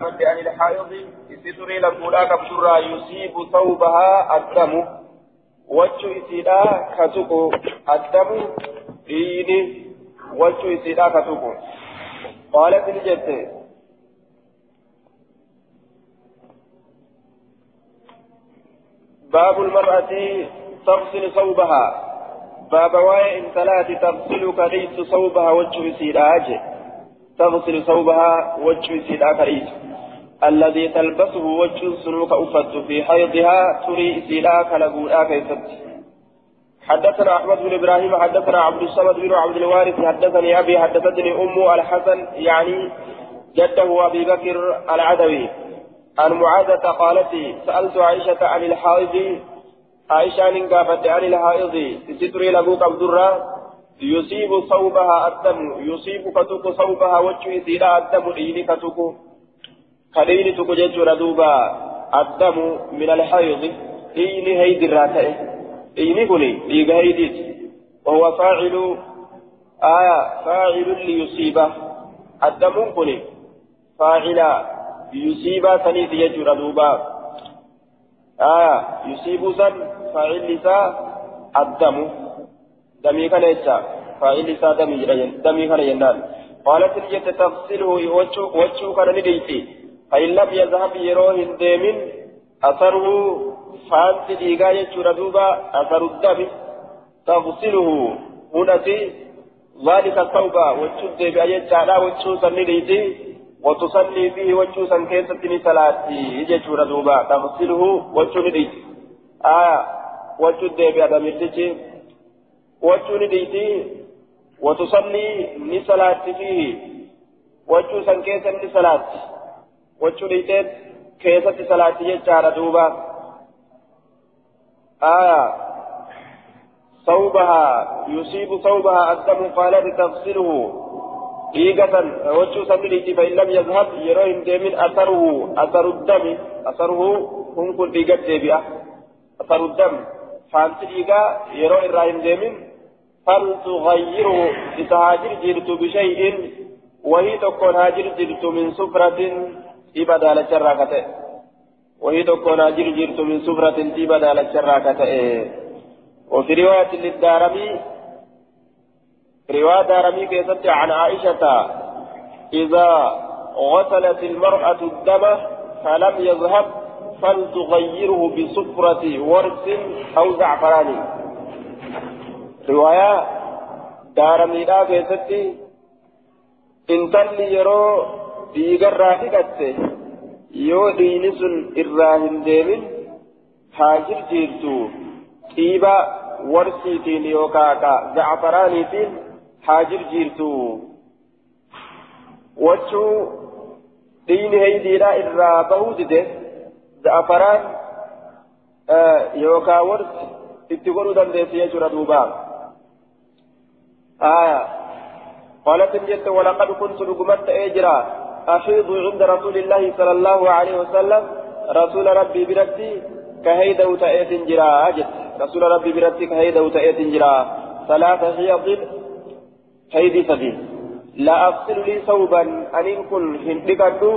عن الحائض ستري لبولا كبشرا يصيب ثوبها الدم وجه إسيدا كتوكو الدم ديني وجه إسيدا كتوكو قالت الجد باب المرأة تغسل ثوبها باب واي إن ثلاث تغسل كريس ثوبها وجه إسيدا تغسل ثوبها وجه إسيدا كريس الذي تلبسه وجه سنوك أفت في حيضها تري سيلا كالبولا كيست حدثنا أحمد بن إبراهيم حدثنا عبد الصمد بن عبد الوارث حدثني أبي حدثتني أم الحسن يعني جده أبي بكر العدوي. عن معاذة قالت سألت عائشة عن الحائض. عائشة نقافت عن الحائض ستري لبوك عبد يصيب صوبها الدم يصيب كتوك صوبها وجه سيلا الدم إيني كتوك كدين تكجج ردوبا الدم من الحيض إيني هيد الراتئ إيني كني إيغا هيديت وهو فاعل آية فاعل ليصيبه الدم كني فاعل يصيب سنيت يج ردوبا آية يصيب سن فاعل لسا الدم دمي كان يجا فاعل لسا دمي كان ينال قالت الجنة تغسله وجهه كان نديتي فإن لم يذهب يروه ديمن أثره فانت ديغا يجور دوبا أثر الدم تغسله. هنتي ذلك الثوب وتشد بأي جعلا وتشوسا نديتي وتصلي فيه وتشوسا كيسة صلاتي يجور دوبا تغسله وتشو نديتي آية وتشد بأدم الدجي وتشو نديتي وتصلي نصلاتي فيه وتشوسا كيسة نصلاتي dhiiteen keessatti salaatti jechaadha duuba. آية صوبها يصيب صوبها الدم قالت تغسله إيقة وجه سمريتي فإن لم يذهب يروهم ديمن أثره أثر الدم أثره هم كن إيقة ديبئة أثر الدم فانت إيقة يرو إراهم ديمن فلتغيره لتهاجر جلت بشيء وهي تكون هاجر جلت من سفرة dhiiba daalacharraa ka ta'e. Wahii tokkoon haa jiru jirtu min sufratin dhiiba وفي رواية للدارمي رواية دارمي كيست عن عائشة إذا غسلت المرأة الدم فلم يذهب فلتغيره بصفرة ورس أو زعفران رواية دارمي لا كيست إن تلي يرو dhiigarraa dhiqatte yoo dhiini sun irraa hin deemin haa jirjiirtu xiiba warsiitiin yookaan ka za'afaraaniitiin haa jirjiirtu wachuu dhiini heydiidhaa irraa bahuu dide za'afaraan yookaan warsi itti godhuu dandeessi jechuudha duuba. آية قالت جدت ولقد كنت لقمت أجرا أفيض عند رسول الله صلى الله عليه وسلم. رسول ربي برتي كهيدا وتأيت جرا أجد رسول ربي برتي كهيدا وتأيت جرا ثلاثة حيض. هيدي سبيل. لا أغسل لي ثوبا أن كن هندقدو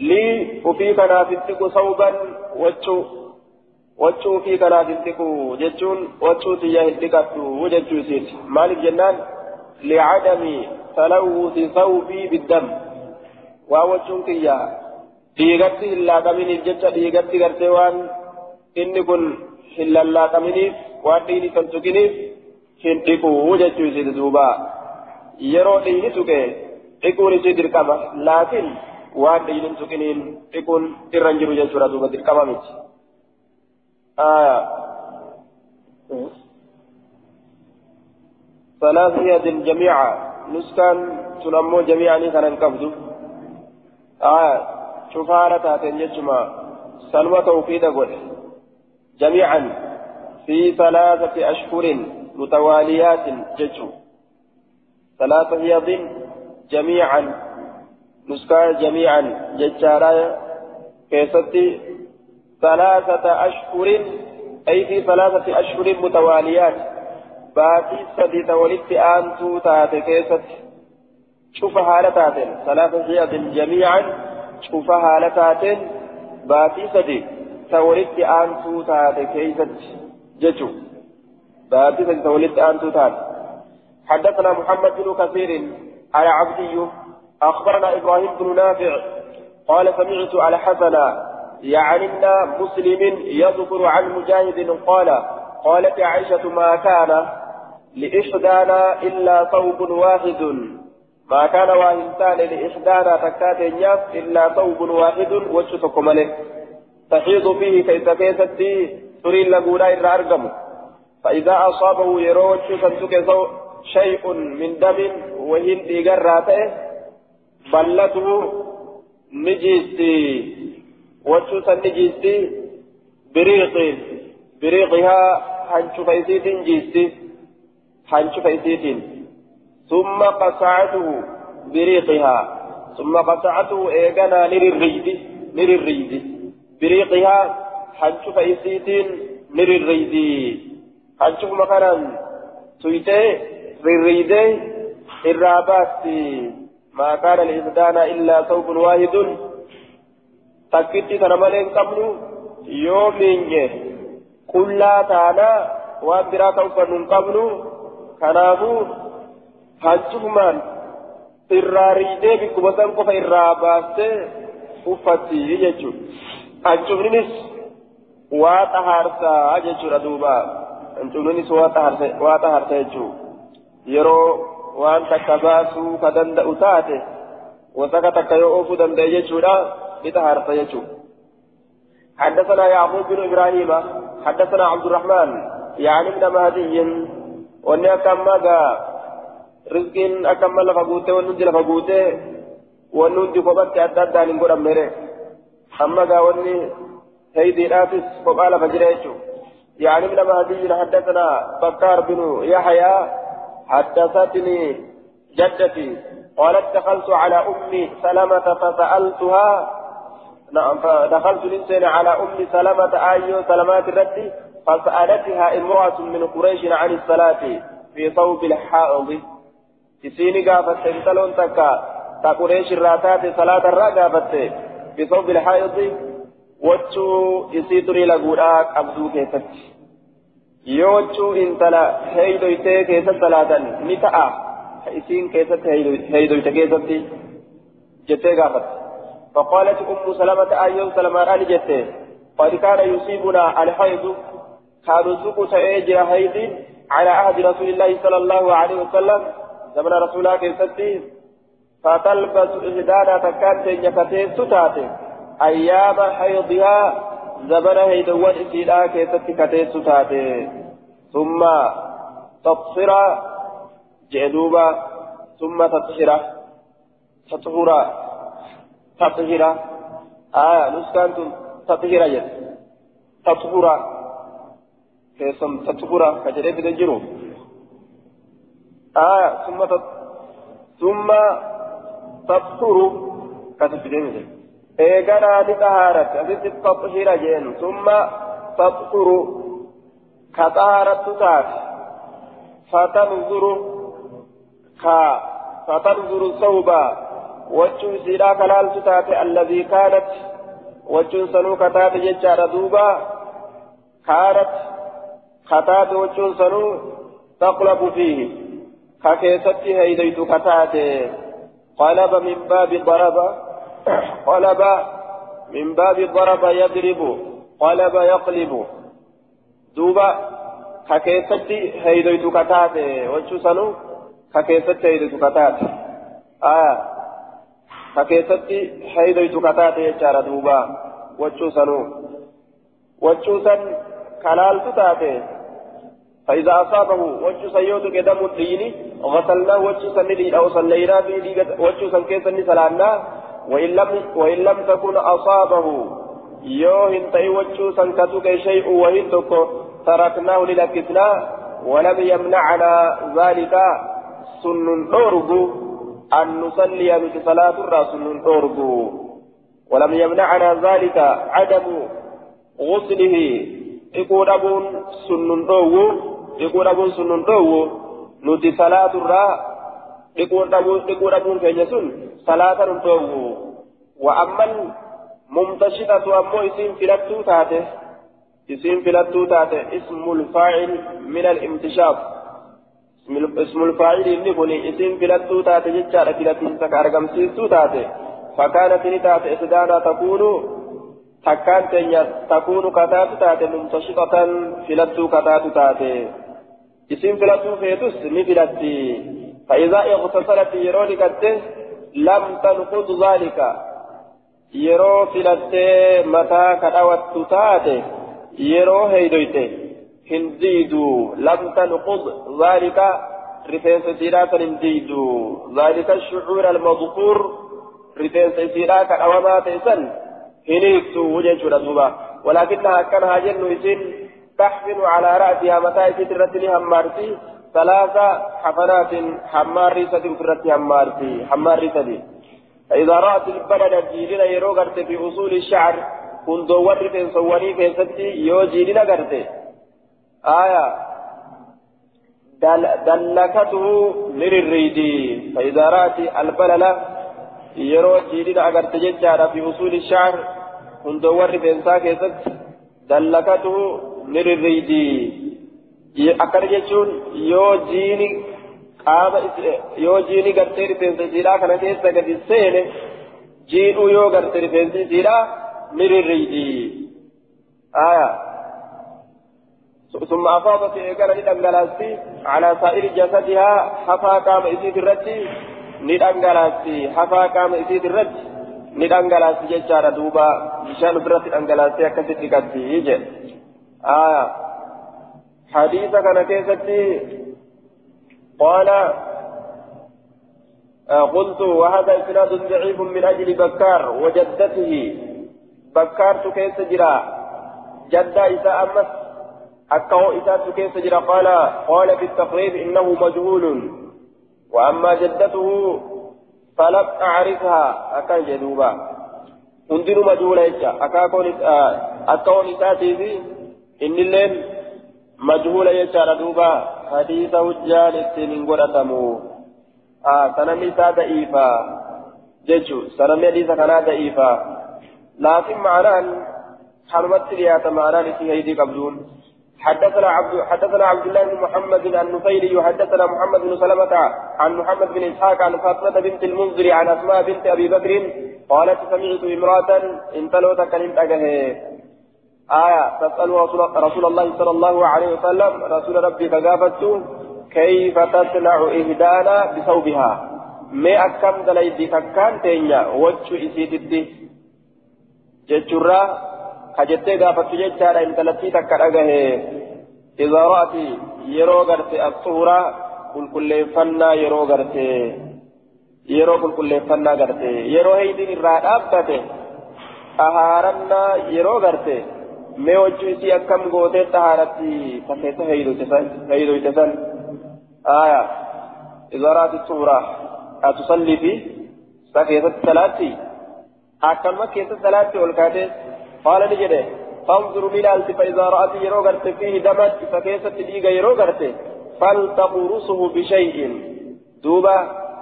لي وفي كنافتك ثوبا وجو. وجو في كنافتك جتون وجو تيا هندقدو وجو سيت. مالك جنان. لعدم تلوث ثوبي بالدم. Waa wachuun kiyya dhiigatti hin laaqaminiif jecha dhiigatti gartee waan inni kun hin lallaaqaminiif waan dhiini kan tuqiniif hin dhiquu jechuu isiiti duuba yeroo dhiini tuqe dhiquun isii dirqama laakiin waan dhiini hin tuqiniin dhiquun irra hin jiru jechuudha duuba dirqama miti. ثلاث يد جميعا نسكان تنمو جميعا كان قبضه آه شفارة تاتين جتما سلوى توفيد قل. جميعا في ثلاثة أشهر متواليات جتشو ثلاثة هيض جميعا نسكا جميعا جتشارا كيستي. ثلاثة أشهر أي في ثلاثة أشهر متواليات. باقي سدي تولدت أنتو تاتي كيستي شوف حالة تاتين. ثلاثة زياد جميعا شوفها هالتاتين باتي سدي. تولدت أنتو تاتي كيست ججو باتي سدي. تولدت أنتو تاتي حدثنا محمد بن كثير على عبدي أخبرنا إبراهيم بن نافع. قال سمعت على حسن. يعني مسلم يذكر عن مجاهد قال قالت عائشة ما كان لإحدانا إلا ثوب واحد. ما كان واهنتان لإحدانا تكات نياف إلا ثوب واحد وجهتك ملك تحيض فيه كيس كيستي تري لقولا إلا أرقم. فإذا أصابه يروج سنتك شيء من دم وهن إيقراته بلته نجيستي. وجه نجيستي بريق. بريقها هنشوف أيسيتين جيستي. هنشوف أيسيتين ثم قطعته بريقها. ثم قطعته إيقنا للريد للريد بريقها حنشوف إيسيتين للريد حنشوف مكانا تويتي للريد الرابات ما كان الإنسان إلا ثوب واحد. تكتي تنمالين قبل يومين كلا تانا وان برا توفن قبل كنافو bikkuma san qofa irraa baastee uffatti jechuudha hancufninis waa xahaarsaa jechuudha duuba hancufninis waa xahaarsa jechuudha yeroo waan takka baasuu ka danda'u taate wasaka takka yoo oofuu danda'e jechuudha ni xahaarsa jechuudha. حدثنا يعقوب بن إبراهيم حدثنا عبد الرحمن يعني ابن مهدي وني كما rizqiin akka amma lafa guutee wanni hundi lafa guutee wanni hundi kophatti adda addaan hin godhamnere amma gaa wanni هيديناتس قبال فجريتو يعني ابن مهدي حدثنا بكار بن يحيى حدثتني جدتي قالت دخلت على أمي سلمة فسألتها نعم فدخلت لسان على أم سلمة أيو سلمات الردي فسألتها امرأة من قريش عن الصلاة في صوب الحائض isiini gaafatte intaloon takka ta qureesh irraa taate salaata irraa gaafatte bisawbi ilhaayidi wachuu isii durii laguudhaa qabduu keessatti yoo wachuu intala heeydoytee keessa salaatan ni ta'a isiin keessatti heeydoyte keessatti jettee gaafatte فقالت أم سلمة أيوم سلمة أنا جت قد كان يصيبنا الحيض كانوا سوق سيجرى حيض على عهد رسول الله صلى الله عليه وسلم زمن رسولا كيستي فتلبس إهدانا تكان تنيكتين ستاتي. أيام حيضها زمن هيدوان إسيلا كيستي كتين ستاتي. ثم تبصر جدوبا ثم تطهر تطهر تطهر آه نسكان تطهر جد. تطهر كيسم تطهر كجريب دنجرو آه ثم تط... ثم تطهر. كتب جميل إيقنا لطهارة أزيد تطهير جين ثم تطهر. كطهارة تات فتنظر ك فتنظر صوبا وجه سيرا كلال تات الذي كانت وجه سنو كتات ججار دوبا. كانت كتات وجه سنو تقلب فيه. ككيستي هيديت كتاتي قلب من باب ضرب قلب من باب ضرب يضرب قلب يقلب دوبا ككيستي هيديت كتاتي وشو سنو ككيستي هيديت كتاتي آه ككيستي هيديت كتاتي يجار دوبا وشو سنو وشو سن كلال تتاتي فإذا أصابه وجه سيوت قدم الدين غسلناه وجه سندي أو صلينا به وجه سنكيس سلانا وإن لم وإن لم تكن أصابه يوهن تأي وجه سنكتك شيء وهن تركناه للكسنا ولم يمنعنا ذلك. سن أورغو أن نصلي بك صلاة الرسول أورغو ولم يمنعنا ذلك. عدم غسله يقول أبون سن أورغو dhiquu dhabuun sun nun dhoowwu? Nuti salaaturraa dhiquu dhabuun keenya sun salaata nun dhoowwu. وأما الممتشطة أمو اسم فلتو تاته اسم فلتو تاته اسم الفاعل من الامتشاط اسم الفاعل اللي بني اسم فلتو تاته جتشارة فلتين سكارقم سيستو تاته فكانت نتاته إسدانا تكون تكان تنيا تكون كتات تاته ممتشطة فلتو كتات تاته اسم فلتو فيتس نفلتي فإذا اغتسلت يروني كته لم تنقض ذلك yeroo filattee mataa kadhawattu taate yeroo heydoyte hin diidu lam tanqud zaalika rifeensa isiidhaa san hin diidu zaalika shucuura almadkuur rifeensa isiidhaa kadhawamaa ta'e san hin hiiktu jechuudha تحمل على رأسها متى إسيت الرتل همارتي ثلاث حفنات حمار ريسة في الرتل همارتي حمار ريسة فإذا رأت البلد جيلنا يرو غرت في أصول الشعر كن دوار في صواني في ستي يو جيلنا غرت. آية. دل دلكته للريدي. فإذا رأت البلد يرو جيلنا غرت ججارة في أصول الشعر كن دوار في ستي دلكته للريدي akkana jechuun yoo jiini qaama yoo jiini gartee rifeensa isiidhaa kana keessa gadi seene jiidhuu yoo garte rifeensi isiidhaa ni rirriidhi aya ثم أفاضت إيقانا ندنقلاستي على سائر جسدها حفا قام إسيد الرد ندنقلاستي حفا قام إسيد الرد ندنقلاستي ججارة دوبا بشان برت ندنقلاستي أكست لكتي يجي آية. حديث كان كيستي قال آه قلت وهذا إسناد ضعيف من أجل بكار وجدته. بكار كيس جرا. جدة إذا أمس. أكو إذا كيس جرا. قال قال في التقريب إنه مجهول. وأما جدته فلم أعرفها. أكن جدوبا. هندن مجهولة يجا أكاكون أكون إساتي إن اللين مجهولة يجا دوبا حديث وجان السنين قرأتمو آه سنمي سا ضعيفا ججو سنمي حديث كنا ضعيفا لكن معناه حرمت رياضة معناه في هيدي قبلون حدثنا عبد حدثنا عبد الله بن محمد النفيلي وحدثنا محمد بن سلمة عن محمد بن اسحاق عن فاطمة بنت المنذر عن اسماء بنت ابي بكر قالت سمعت امرأة انتلوت كلمت اجهه آية تسأل رسول, الله صلى الله عليه وسلم رسول ربي فقافت كيف تصنع إهدانا بثوبها؟ ما أكم دليدي فكان تينيا؟ وجه إسيدتي جتشرا كجتة قافت جتشارا إن تلتي تكرأه إذا رأت يرو غرت الصورة كل كل فنا يرو غرت يرو كل كل فنا غرت يرو هيدين الرادابته أهارنا يرو غرت mee wajju isii akkam gootee xahaaratti takeessa heeydoyte san aya izaraati suura atusallii fi isa keessatti salaatti akkanuma keessa salaatti ol kaatee qaala ni jedhe فانظر من ألف فإذا رأت يرو غرت فيه دما فكيست ديغا يرو غرت فلتقرصه بشيء دوبا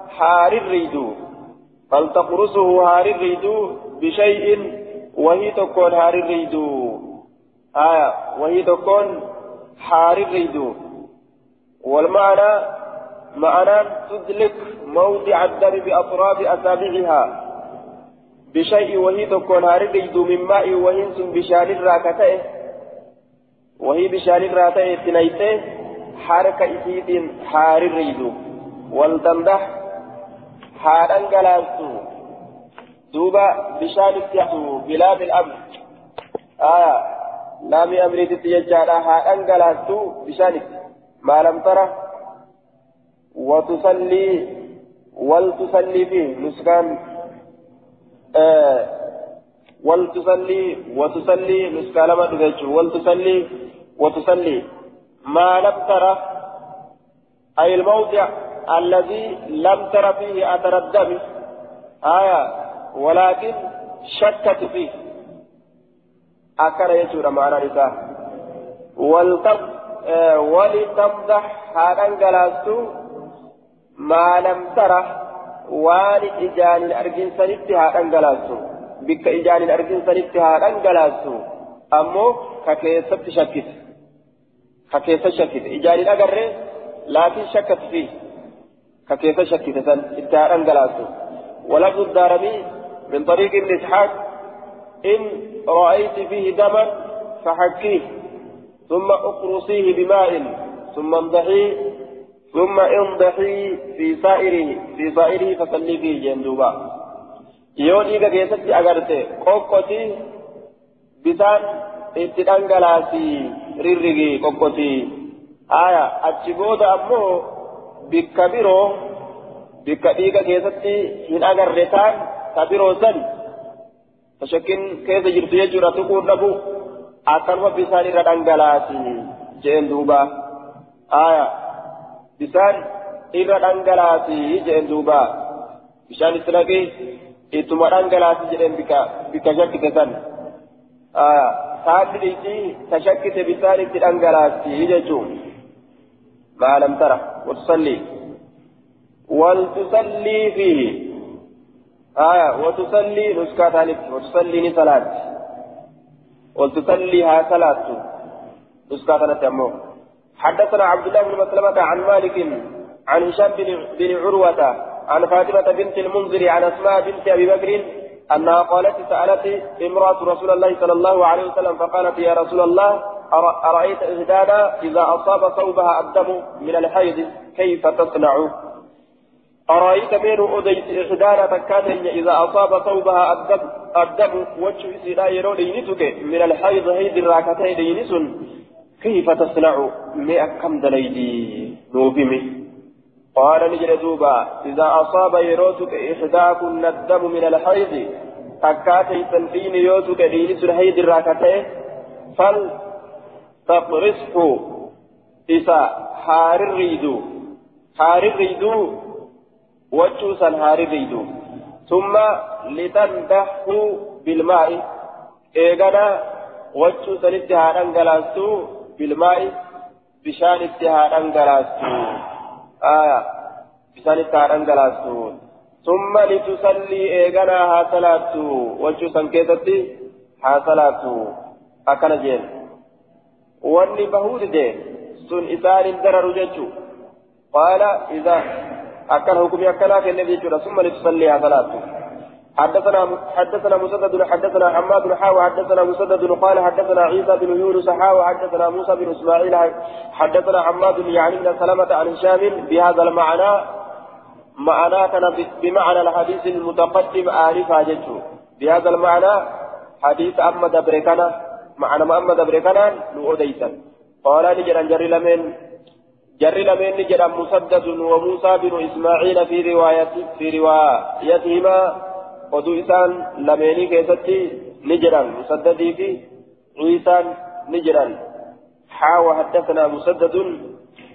حار الريدو فلتقرصه حار الريدو بشيء وهي تكون حار الريدو آية وهي تكون حار الريدو والمعنى معنى تدلك موضع الدم بأطراف أصابعها بشيء وهي تكون حار الريدو من ماء وهنس بشان الراكتة. وهي بشان الراكتة تنيته حركة إسيد حار الريدو والتمدح حارا جلالتو دوبا بشان التحو بلا بالأمر آية laami amriititti jechaadha haa dhangalaattu bishaanitti maalam tara watusallii waltusallii fi nuskaan waltusallii watusallii nuskaa lama dhufe jechuun waltusallii watusallii maalam tara أي الموضع الذي لم تر فيه أثر الدم آية ولكن شكت فيه lam tara waan ijaan hin argin sanitti haa dhangalaastu bikka ijaan hin argin sanitti haa dhangalaastu ammoo ka keessatti shakkite ka keessa shakkite ijaan hin agarre laakiin shakkatu fi ka keessa shakkite san itti haa dhangalaastu ولفظ الدارمي من طريق ابن اسحاق ان رايت فيه دما فحكيه ثم اقرصيه بماء ثم انضحيه ثم انضحي في سائره في سائره فصلي فيه جندوبا dhangalaasii rirrigi qoqqotii haya achi booda ammoo bikka biroo bikka dhiiga keessatti hin agarre taan ta biroo san tashakkin keessa jirtu jechuudha tuquun dhabu akkanuma bisaan irra dhangalaasii jeen duuba haya bisaan irra dhangalaasii jeen duuba bishaan itti naqi ittuma dhangalaasii jedheen bika bika shakkite san saanni dhiisii ta shakkite bisaan itti dhangalaasii jechuun maalam tara watusallii waltusallii fiihi آية وتصلي نسكاتان وتصلي صلاة وتصلي ها صلاة. نسكاتان تمو حدثنا عبد الله بن مسلمة عن مالك عن هشام بن عروة عن فاطمة بنت المنذر عن أسماء بنت أبي بكر أنها قالت سألت امرأة رسول الله صلى الله عليه وسلم فقالت يا رسول الله أرأيت إحدانا إذا أصاب ثوبها الدم من الحيض كيف تصنع؟ أرأيت من أديت إحدانا تكاتن إذا أصاب ثوبها الدم الدم وجه سيدا يرو من الحيض هيد الراكتين دينسن كيف تصنع مئة كم دليدي نوبمي قال نجر دوبا إذا أصاب يروتك إحداكن الدم من الحيض أكاتي تنفين يوتك دينس الحيض الراكتين فلتقرصه إذا حار الريدو حار الريدو وجوسا حار الريدو ثم لتنبحه بالماء إيغانا وجوسا نتهانا غلاستو بالماء بشان اتهاد انقلاستو آية بشان اتهاد انقلاستو ثم لتصلي ايغنا ها صلاتو وجو سنكيتتي ها صلاتو أكن جين واني بهود دي سن إسان درر ججو قال إذا أكن حكمي أكنا في النبي ثم لتصلي ها صلاتو حدثنا حدثنا مسدد حدثنا حماد حاوى حدثنا مسدد قال حدثنا عيسى بن يونس حاوى حدثنا موسى بن إسماعيل حدثنا حماد يعني بن سلمة عن هشام بهذا المعنى معنى كان بمعنى الحديث المتقدم آلفا جدته بهذا المعنى حديث أحمد بريكانا معنى محمد بريكانا لأوديسا قال نجرا جري لمن جري لمن نجرا مسدد وموسى بن إسماعيل في رواية في روايتهما oduu isaan lameenii keessatti ni jiran musaddadii fi ciisaan ni jiran حاوى حدثنا مسدد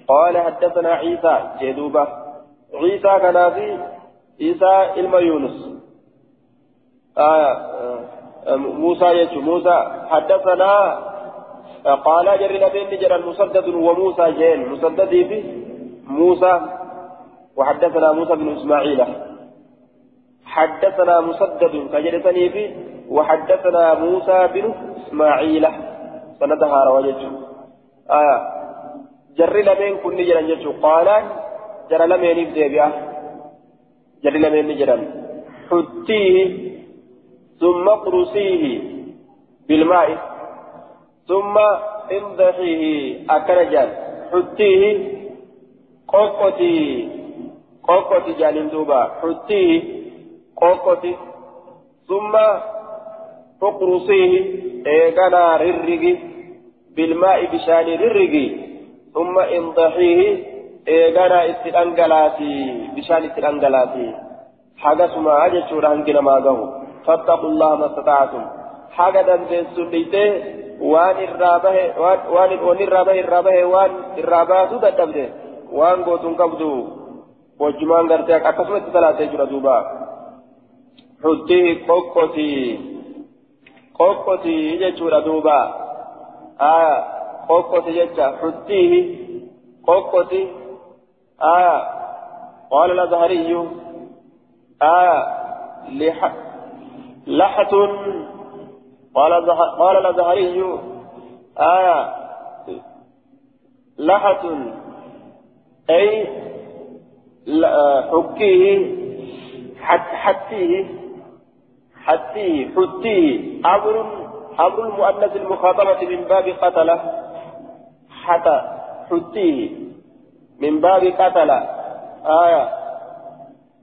قال حدثنا عيسى جدوبة عيسى كان في عيسى علم يونس آه موسى يجو موسى حدثنا قال جري لبين جرى مسدد وموسى جين مسدد في موسى. وحدثنا موسى بن إسماعيل. حدثنا مسدد كجلسني في وحدثنا موسى بن إسماعيل. سندها رواجته آية. جري لمن كن جتو قال جرى لمن يبدأ جري لمن جران حتيه ثم قرصيه بالماء. ثم انضحيه أكرجان حتيه قوقتي قوقتي جانين دوبا حتيه qoqqoti summa tuqrusiihi eeganaa rirrigi bilmaa'i bishaanii rirrigi summa indaxiihi eeganaa itti dhangalaasi bishaan itti dhangalaasi hagasumaa jechuudha hangi namaa gahu fattaqu llaha mastataatum haga dandeessun dhiitee waan irraa bahe waan irraa bahe irraa bahe waan irraa baasuu dadhabde waan gootuun qabdu wajjumaan gartee akkasumatti salaatee jira duubaa حديه قوقتي قوقتي جتشورا دوبا آية قوقتي جتشا حديه قوقتي آية قال الأزهري آه لح لحة قال قال الأزهري آية لحة أي حكيه حت حتيه حتيه حتيه. عبر عبر المؤنث المخاطبة من باب قتلة. حتى حتيه. من باب قتلة. آية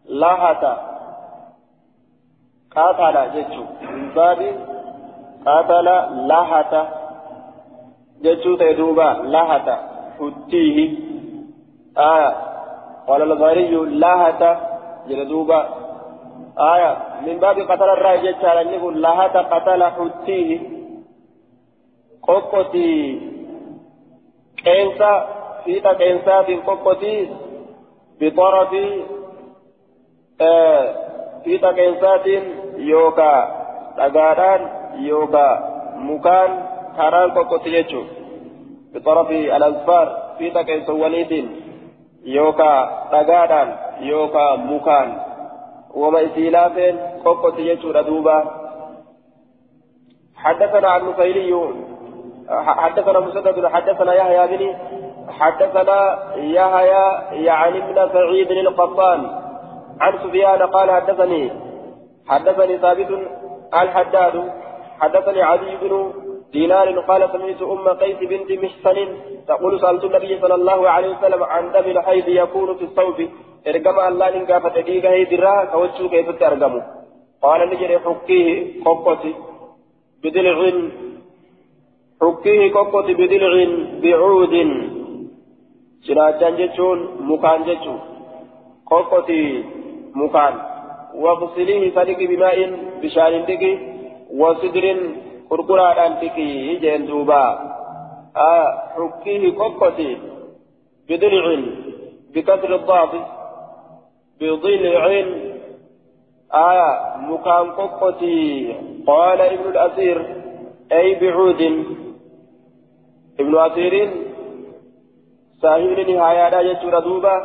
لحة قاتل جتشو من باب قاتل لحة جتشو تيدوبا لحة حتيه آية. قال البخاري لاهة جلدوبا. آية. من باب قتل الرأي جتشارا يقول لاهة قتل حتيه قوقتي كينسا فيتا كينسا في قوقتي بطرف. آه. فيتا كينسات يوكا. dhagaadhaan karaan qoqqotti jechuun bixarafi alasfaar fiixa qeensawwaniitiin yookaan dhagaadhaan yookaan mukaan wama isii laafeen qoqqotti jechuudha duuba حدثنا عن نفيلي حدثنا مسدد حدثنا يحيى بن حدثنا يحيى يعني ابن سعيد القطان عن سفيان قال حدثني حدثني ثابت الحداد حدثني علي بن دينار قال سمعت أم قيس بنت محسن تقول سألت النبي صلى الله عليه وسلم عن دم الحيض يكون في الصوب. ارقم الله إن قافت ديقه هيدرا كوتشو كيف ترقمه قال نجري حكيه قوقتي بدلع. حكيه قوقتي بدلع بعود. شراجان جتشون مكان جتشون. قوقتي مكان. واغسليه صدق بماء بشار دقي. وصدر قرقرادhaan dhiqii jeen duuba xukkiihi qoqqoti bidilcin bikasri الضاد بضلع. آية مكان قطتي قال ابن الأثير أي بعود. ابن أثير صاحب نهاية جتشور دوبا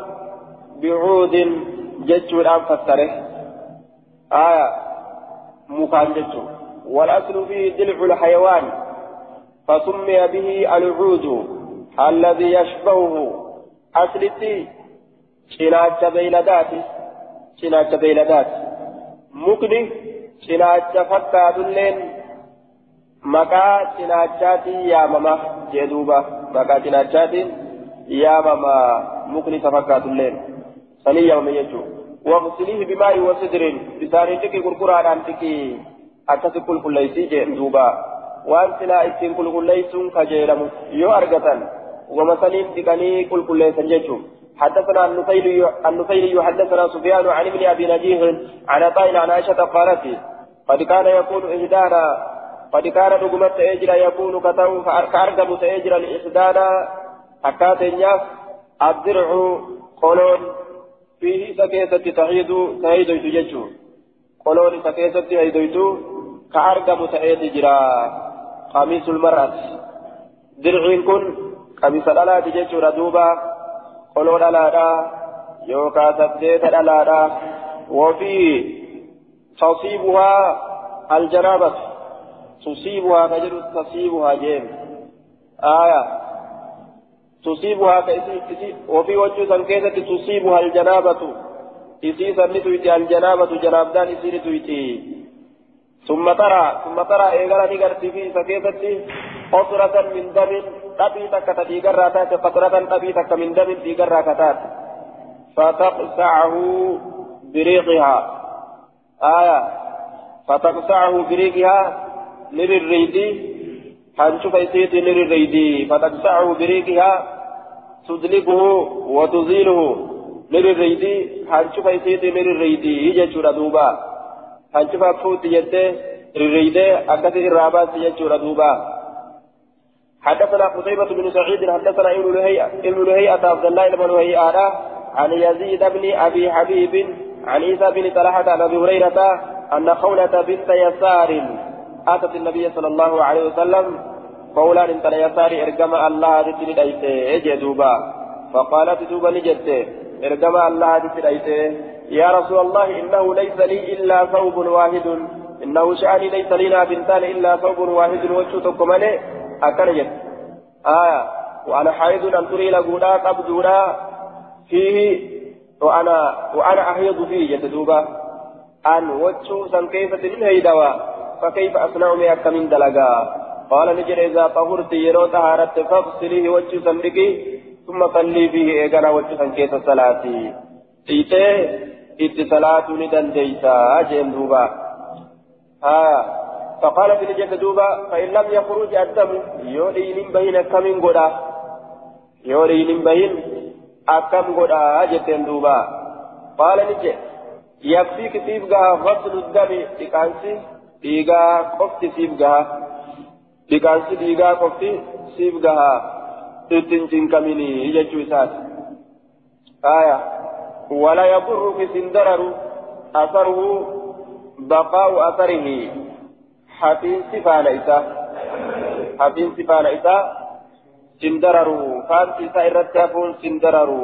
بعود جتشور أن فسره آية مكان جتشور والأصل فيه دلع الحيوان فسمي به العود الذي يشبهه. أصلتي شناچ بيلدات شناچ بيلدات مكني شناچ فكاد اللين مكا شناچاتي يا ماما جدوبا مكا شناچاتي يا ماما مكني فكاد اللين سني يوم يجو واغسليه بماء وسدر بساري تكي كركران تكي akkasi qulqulleessii jeen duuba. Waan silaa ittiin qulqulleessuun kajeelamu yoo argatan wama saniin dhiqanii qulqulleessan jechuun. حدثنا النفيلي حدثنا سفيان عن ابن ابي نجيح عن عطاء عن عائشه قالت قد كان يكون احدانا قد كان رقمت اجرا يكون كتو كارقب اجرا لاحدانا حكات الناس الدرع قولون فيه سكيسة تعيد تعيد يتججو قولون سكيسة تعيد كأرقم تأيد جرا قميص المرأة درعين كن قميص الألا تجيشور دوبا قلون الألا يوكا سبديت الألا وفيه تصيبها الجنابة تصيبها نجر تصيبها جيم آية تصيبها وفي وجه سنكيسة تصيبها الجنابة إسي سنتويتي الجنابة جنابدان إسي نتويتي ثم ترى ثم ترى إيغالا نيغرتي في سكيفتي قطرة من دم أبي تكت تيغرا تات قطرة أبي تك من دم تيغرا كتات فتقسعه بريقها. آية. فتقسعه بريقها للريدي. هنشوف يسيتي للريدي. فتقسعه بريقها تدلقه وتزيله للريدي. هنشوف يسيتي للريدي. يجي دوبا. Hancufa fuuti jettee rirriidee akkasii irraa baasti jechuudha duuba. حدثنا قتيبة بن سعيد حدثنا ابن لهيئة ابن لهيئة عبد الله بن لهيئة عن يزيد بن أبي حبيب عن عيسى بن طلحة عن أبي هريرة أن خولة بنت يسار أتت النبي صلى الله عليه وسلم قولا انت يسار ارجم الله تتلي أجي دوبا فقالت دوبا نجت ارجم الله تتلي يا رسول الله إنه ليس لي إلا ثوب واحد. إنه شأني ليس لنا بنتان إلا ثوب واحد. وجهتكم عليه أكنجت آية. وأنا حائض أن تري لقولا قبضولا فيه وأنا وأنا أحيض فيه يتدوبا أن وجه سن كيف تنهي دوا فكيف أصنع مئك من دلقا؟ قال نجر إذا طهرت يرو طهارت فاغسليه وجه سنبكي ثم صلي فيه إيقنا وجه سن كيف صلاتي إيتي إتي صلاة ندن ديسا أجين دوبا آه فقال في نجد دوبا فإن لم يخرج الدم يولين بين كم قدا يولين بين أكم قدا أجتين دوبا قال نجد يكفيك سيبقى غسل الدم إكانسي dhiigaa qofti siif gaha. Dhiqaansi dhiigaa qofti siif gaha. Ittiin cinqaminii jechuu isaati. Aya hafiinsi faana isaa hafiinsi faana isaa sin dararu faansi isaa irratti hafuun sin dararu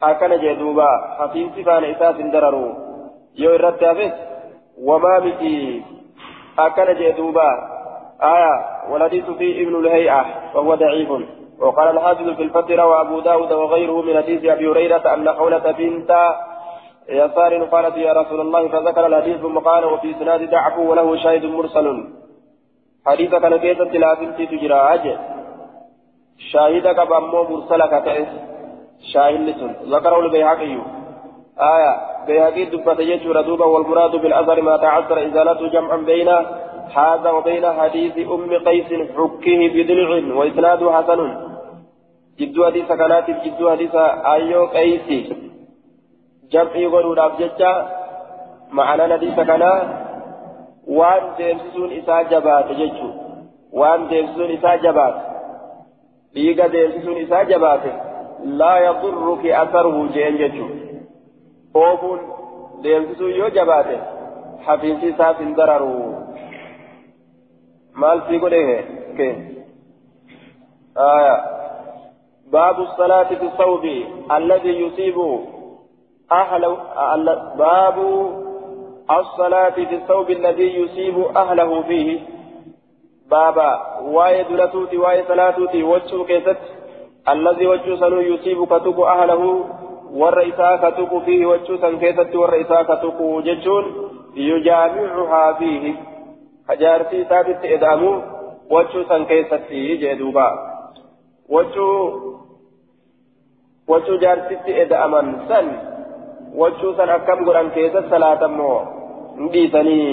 akkana jee duuba hafiinsi faana isaa sin dararu yoo irratti hafes وما متي أكل جدوبا آية والحديث فيه ابن الهيئة وهو ضعيف وقال الحافظ في الفترة وأبو داود وغيره من حديث أبي هريرة أن خولة بنت يسار قالت يا رسول الله فذكر الحديث ثم قال وفي سناد ضعف وله شاهد مرسل. حديث كان كيسة لا بنتي تجرى أجل شاهدك بأمو مرسلك تأس شاهد ذكره البيهقي. آية. بيهقي دبت يجور دوبا والمراد بالأثر ما تعثر إزالته جمعا بين هذا وبين حديث أم قيس حكه بدلع وإسناد حسن. جدو حديث كانت جدو حديث أيو قيس جمعي غرور أبججة معنى حديث كان وان ديمسون إسا جبات ججو وان ديمسون إسا جبات بيغا ديمسون إسا جبات لا يضرك أثره جين ججو oofuun deemsisuu yoo jabaate hafiinsi isaaf hin dararu. Maal sii godhe ke باب الصلاة في الثوب الذي يصيب أهله باب الصلاة في الثوب الذي يصيب أهله فيه بابا واي دلتوتي واي صلاتوتي وجهه كيست الذي وجهه سنو يصيب كتب أهله katuqu fiihi wachuu san keessatti warra isaa katuqu jechuun yujaamicuhaa fiihi hajaartii isaatitti eda'amu wachuu san keessatti jee duuba wachuu jaartitti eda'aman san wachuu san akkam godhan keessatti salaatammoo hin dhiisanii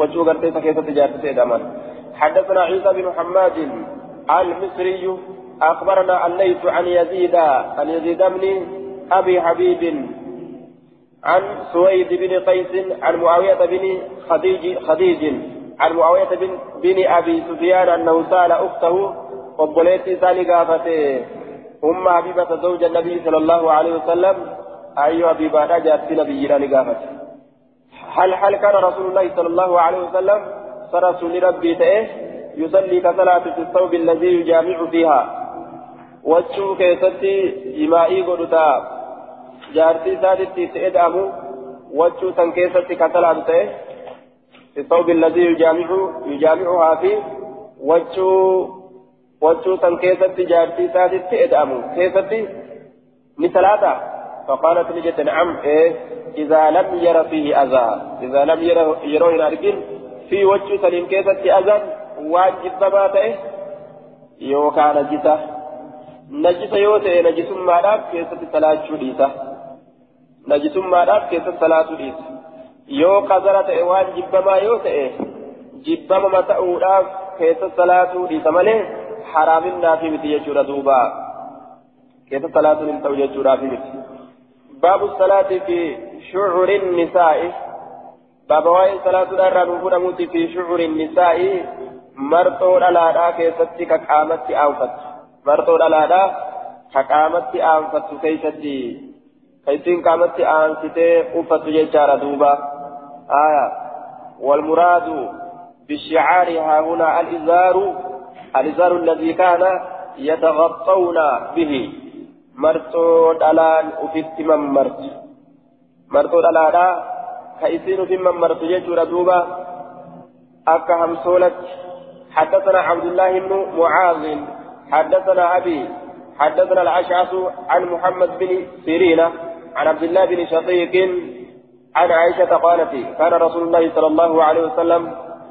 wachuu gartee isa keessatti jaartitti eda'aman حدثنا عيسى بن حماد المصري أخبرنا الليث عن يزيد عن يزيد بن أبي حبيب عن سويد بن قيس عن معاوية بن خديج خديج عن معاوية بن, بن أبي سفيان أنه سأل أخته وبوليت ثاني قافته أم حبيبة زوج النبي صلى الله عليه وسلم أي حبيبة جاءت نبينا قافته هل هل كان رسول الله صلى الله عليه وسلم فرسول ربي تأه؟ يصلي كصلاة في الثوب الذي يجامع فيها. وجهه كيستي إمائي قدتا. isaatitti itti eda'amu wachuu san keessatti kasalaatu ta'e الثوب الذي يجامع يجامعها في وجو وجو سن كيست جارتي سادت ادامو كيست مثلاتا فقالت لجت نعم إيه إذا لم ير فيه أذى إذا لم ير يروه أرجل في وجو سليم كيست أذى واجب ما إيه يو كان نجسة نجسة يوتي نجس ما داب كيست ثلاث شديسة najisummaadhaaf keessatti salaatu dhiisa. Yoo qazara ta'e waan jibbamaa yoo ta'e jibbama ta'uudhaaf keessatti salaatuu dhiisa malee haraaminaafi miti jechuudha duuba keessatti salaatuun hin ta'u jechuudhaafi miti baabu salaati fi shucurin nisaa'i baaba waa'ee salaatuudha irraa nuu fudhamuuti fi shucurin nisaa'i marxoo dhalaadhaa keessatti ka qaamatti aanfattu marxoo dhalaadhaa ka qaamatti aanfattu keessatti كيسين قامت آنستي أفت جيشارة دوبا آية والمراد بالشعار ها هنا الإزار الإزار الذي كان يتغطون به. مرتو دلان أفت من مرت. مرتو دلالا كيسين في من مرتو يجور دوبا. أكا همسولت حدثنا عبد الله بن معاذ. حدثنا أبي. حدثنا الأشعث عن محمد بن سيرين عن عبد الله بن شقيق عن عائشة قالت كان رسول الله صلى الله عليه وسلم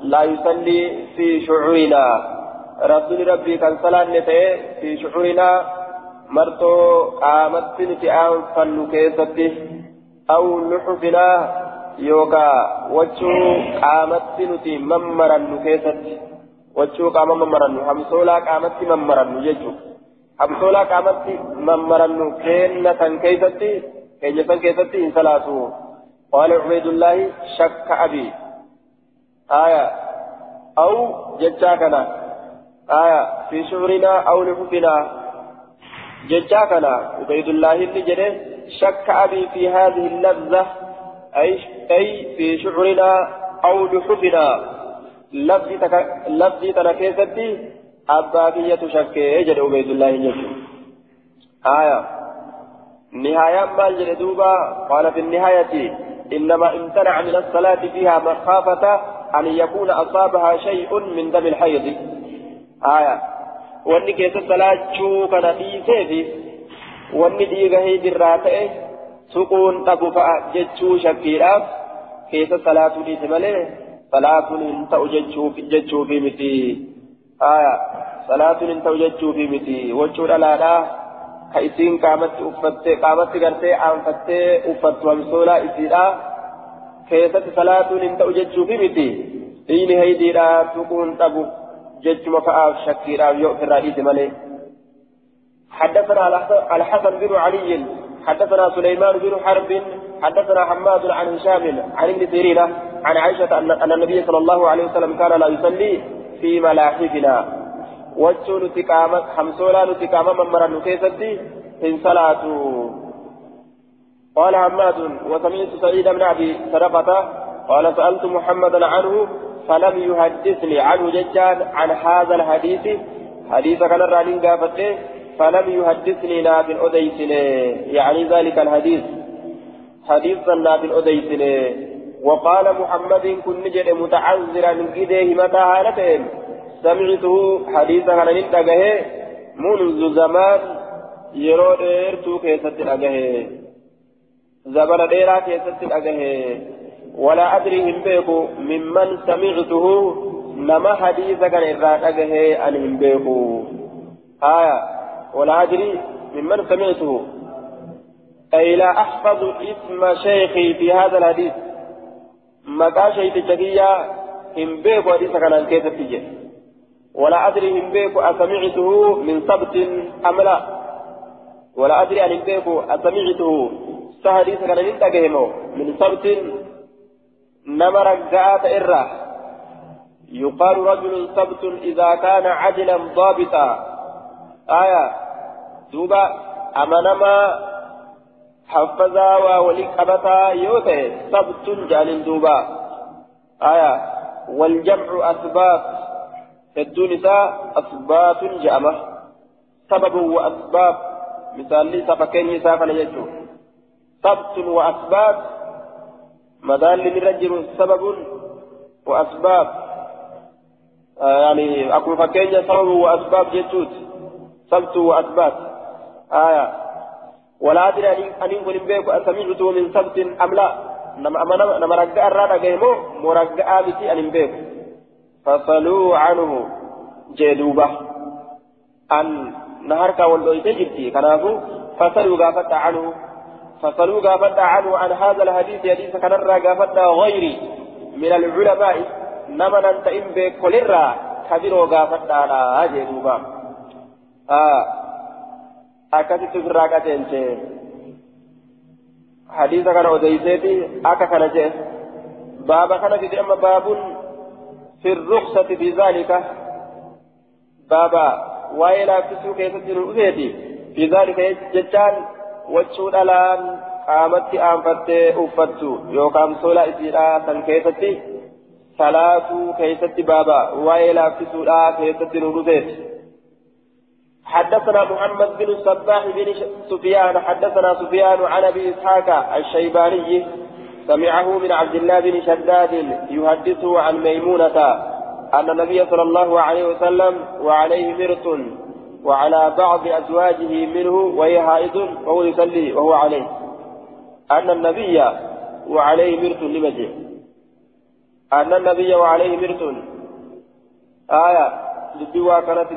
لا يصلي في شعورنا رسول ربي كان صلاة في شعورنا مرتو قامت نتئان فنو كيستي أو لحفنا يوكا وجو قامت نتي ممرا كيستي وجو قام ممرا همسولا قامت ممرا يجو همسولا قامت ممرا كينة كيستي كينة كيستي إن صلاته قال عبيد الله شك أبي آية أو ججاكنا آية في شعرنا أو لحفنا. ججا كنا عبيد الله اللي جده شك أبي في هذه اللذة أي أي في شعرنا أو لحفنا. لفظي تك تنكيستي أبابية شك جد عبيد الله جده آية. نهاية ما جدوبا قال في النهاية إنما امتنع من الصلاة فيها مخافة أن يكون أصابها شيء من دم الحيض. آية wanni keessa salaachuu kana dhiiseefi wanni dhiiga hiidirraa ta'e suquun dhabu fa'a jechuu shakkiidhaaf keessa salaatuu dhiise malee salaatuun hin ta'u jechuufi miti haya salaatuun hin ta'u jechuufi miti wachuu dhalaadhaa ka isiin qaamatti uffattee qaamatti gartee aanfattee uffattu hamsoolaa isiidhaa keessatti salaatuun hin ta'u jechuufi miti dhiini hiidiidhaa suquun dhabu جج فآف شكيرا يؤثر الرئيس ملي. حدثنا الحسن بن علي حدثنا سليمان بن حرب حدثنا حماد عن هشام عن ابن سيرين عن عائشة أن النبي صلى الله عليه وسلم كان لا يصلي في ملاحفنا. وجه نتقامة حمسولا نتقامة من مرة نكيستي إن صلاة قال حماد وسمعت سعيد بن أبي سرقة قال سألت محمدا عنه فلم يحدثني عنه ججان عن هذا الحديث. حديث كان الرانين قافته فلم يحدثني ناب أديسن. يعني ذلك الحديث. حديث ناب أديسن. وقال محمد كن نجد متعذرا من إيديه متى هالتين سمعته حديثا كان ننتقه منذ زمان يرو ديرتو كيست أجه زمن ديرا كيست أجه ولا أدري هم بيكو ممن سمعته نما حديث كان إرادته أن هم بيكو آية. ولا أدري ممن سمعته. أي لا أحفظ اسم شيخي في هذا الحديث. مكا شيخ الجدية هم بيكو حديث كان كيف تجي ولا أدري هم بيكو أسمعته من سبت أم لا. ولا أدري أن هم بيكو أسمعته سهديث كان من سبت نما رجعات إرة يقال رجل سبت إذا كان عدلا ضابطا. آية. دوبا أما نما حفظا ووليك أبتا يوته سبت جال دوبا. آية. والجمع أسباب الدونساء أسباب جامة سبب وأسباب. مثال لي سبكين يسافن يجو. سبت وأسباب مدال للرجل سبب وأسباب. آه يعني أكون فكين سبب وأسباب جتوت سبت وأسباب. آية. ولا أدري أن يكون بيك أسمعته من سبت أم لا. نما نما رجع الرادة جيمو مرجع بتي أن بيك فصلوا عنه جدوبة. أن نهارك والدويت جبتي. كنافو؟ فصلوا غافت عنه. فصلوا قافتا عنه عن هذا الحديث حديث كان قافتا غيري من العلماء نمن أنت إن بكل كبيرو قافتا على هذه دوبا آه. أكثت في الراقتين حديث كان أديسيتي أكا كان بابا كان في أما باب في الرخصة في ذلك بابا وإلى كسو كيسة في ذلك جتان wachuu dhalaan qaamatti aanfattee uffattu yookaan sola isiidhaa san keessatti salaatuu keessatti baaba waa'ee laaffisuudhaa keessatti nu dhufeeti حدثنا محمد بن الصباح بن سفيان حدثنا سفيان عن ابي اسحاق الشيباني سمعه من عبد الله بن شداد يحدثه عن ميمونة أن النبي صلى الله عليه وسلم وعليه مرط وعلى بعض أزواجه منه وهي حائض وهو يصلي وهو عليه. أن النبي وعليه مرط لمجيء أن النبي وعليه مرط آية لدوا كانت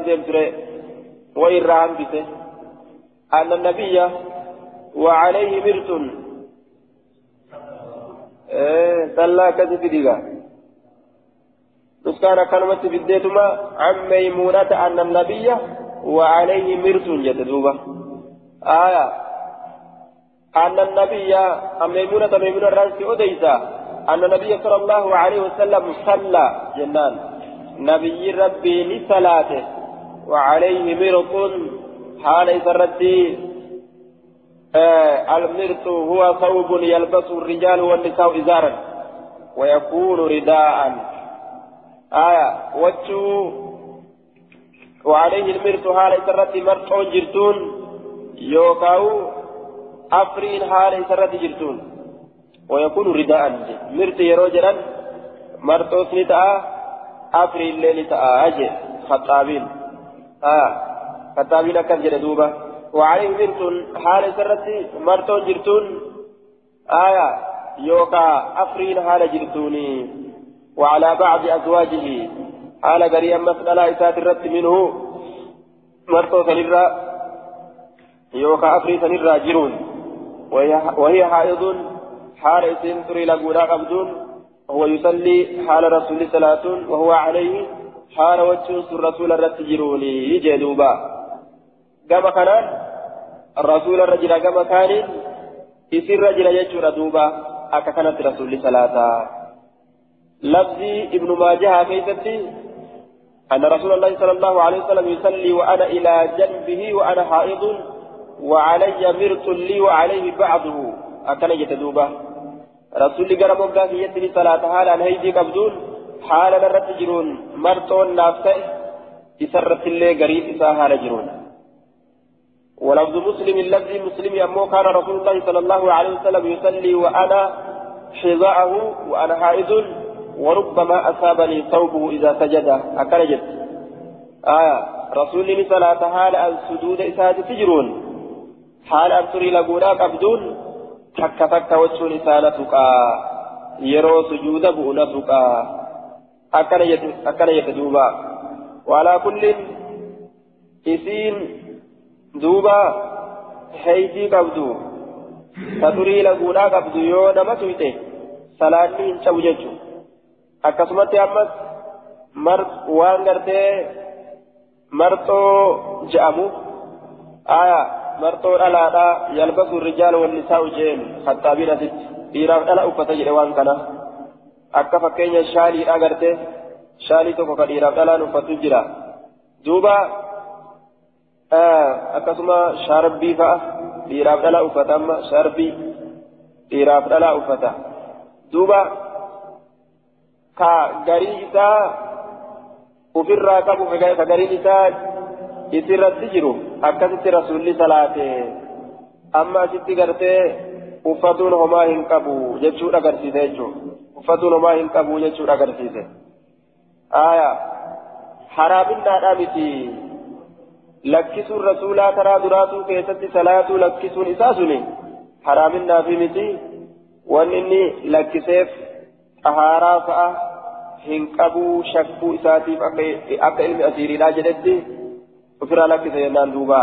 وإرهام بته أن النبي وعليه مرط إيه صلى كذب ديغا نسكان كلمة بديتما عن ميمونة أن النبي وعليه مرس جدوبة آية. أن النبي ميمونة ميمونة الرأس أديسا أن النبي صلى الله عليه وسلم صلى. جنان. نبي ربي لصلاته. وعليه مرط حال سرتي آه المرط هو ثوب يلبسه الرجال والنساء إزارا. ويكون رداء. آية. وجهه وعليه المرت حال سرت مرتون جرتون. يوكاو أفرين حال سرت جرتون. ويكون رداء. مرت يروجرا مرتوس نتاء أفرين الليل تاء أجي خطابين. آه خطابين أكن جردوبة وعليه مرت حال سرت مرتون جرتون. آية يوكا أفرين حال جرتوني. وعلى بعض أزواجه. حال غريا مسألة إسات الرد منه. مرتو سنرى. يوكا أفري سنرى جرون. وهي حائض. حال إسين تري لقونا قبدون وهو يصلي حال رسول صلاة وهو عليه. حال وجه الرسول الرد جروني. يجدوبا كما كان الرسول الرجل كما كان يسير رجل يجور دوبا. أكا كانت رسول صلاة لفظي ابن ماجه كيفتي أن رسول الله صلى الله عليه وسلم يصلي وأنا إلى جنبه وأنا حائض وعلي مرت لي وعليه بعضه. أكن يتدوبا رسول الله قال مبقى في يدني صلاة حالا هيدي قبدون حالا نرد جرون. مرتون نافسه يسرت اللي قريب إساها جرون. ولفظ مسلم الذي مسلم أمو كان رسول الله صلى الله عليه وسلم يصلي وأنا حذاءه وأنا حائض. وربما أصابني ثوبه إذا سجد. أكرجت آية. رسول صلاة حال السجود إساد تجرون حال أبصري لقونا قبدون تك تك وجهون إسالتك يرو سجود بؤنتك أكرجت دوبا. وعلى كل إسين دوبا. حيثي قبدو تدري لقونا قبدو يو نمتويته. سلاني انشو ججو akkasumatti ammas waan gartee marxoo je'amu aya marxoo dhalaadha yalbasu rijaal wannisaa'u jeen hattaabiin asitti dhiiraaf dhala uffata jedhe waan kana akka fakkeenya shaaliidha gartee shaalii tokko ka dhiiraaf dhalaan uffatu jira duuba akkasuma shaarbii fa'a dhiiraaf dhala uffata amma shaarbii dhiiraaf dhala uffata duuba ka garii isaa ofirraa qabu ka gariin isaa isirratti jiru akkasitti rasuulli salaate amma asitti gartee uffatuun homaa hin qabu jechuudha agarsiise jechuudha uffatuun homaa hin qabu jechuudha agarsiise aya haraaminnaadhaa miti lakkisuun rasuulaa karaa duraatuu keessatti salaatuu lakkisuun isaa suni haraaminaa fi miti wanni inni lakkiseef xahaaraa fa'a hin qabuu shakkuu isaatiif akka ilmi asiiriidhaa jedhetti ofirraa lakkise jennaan duuba.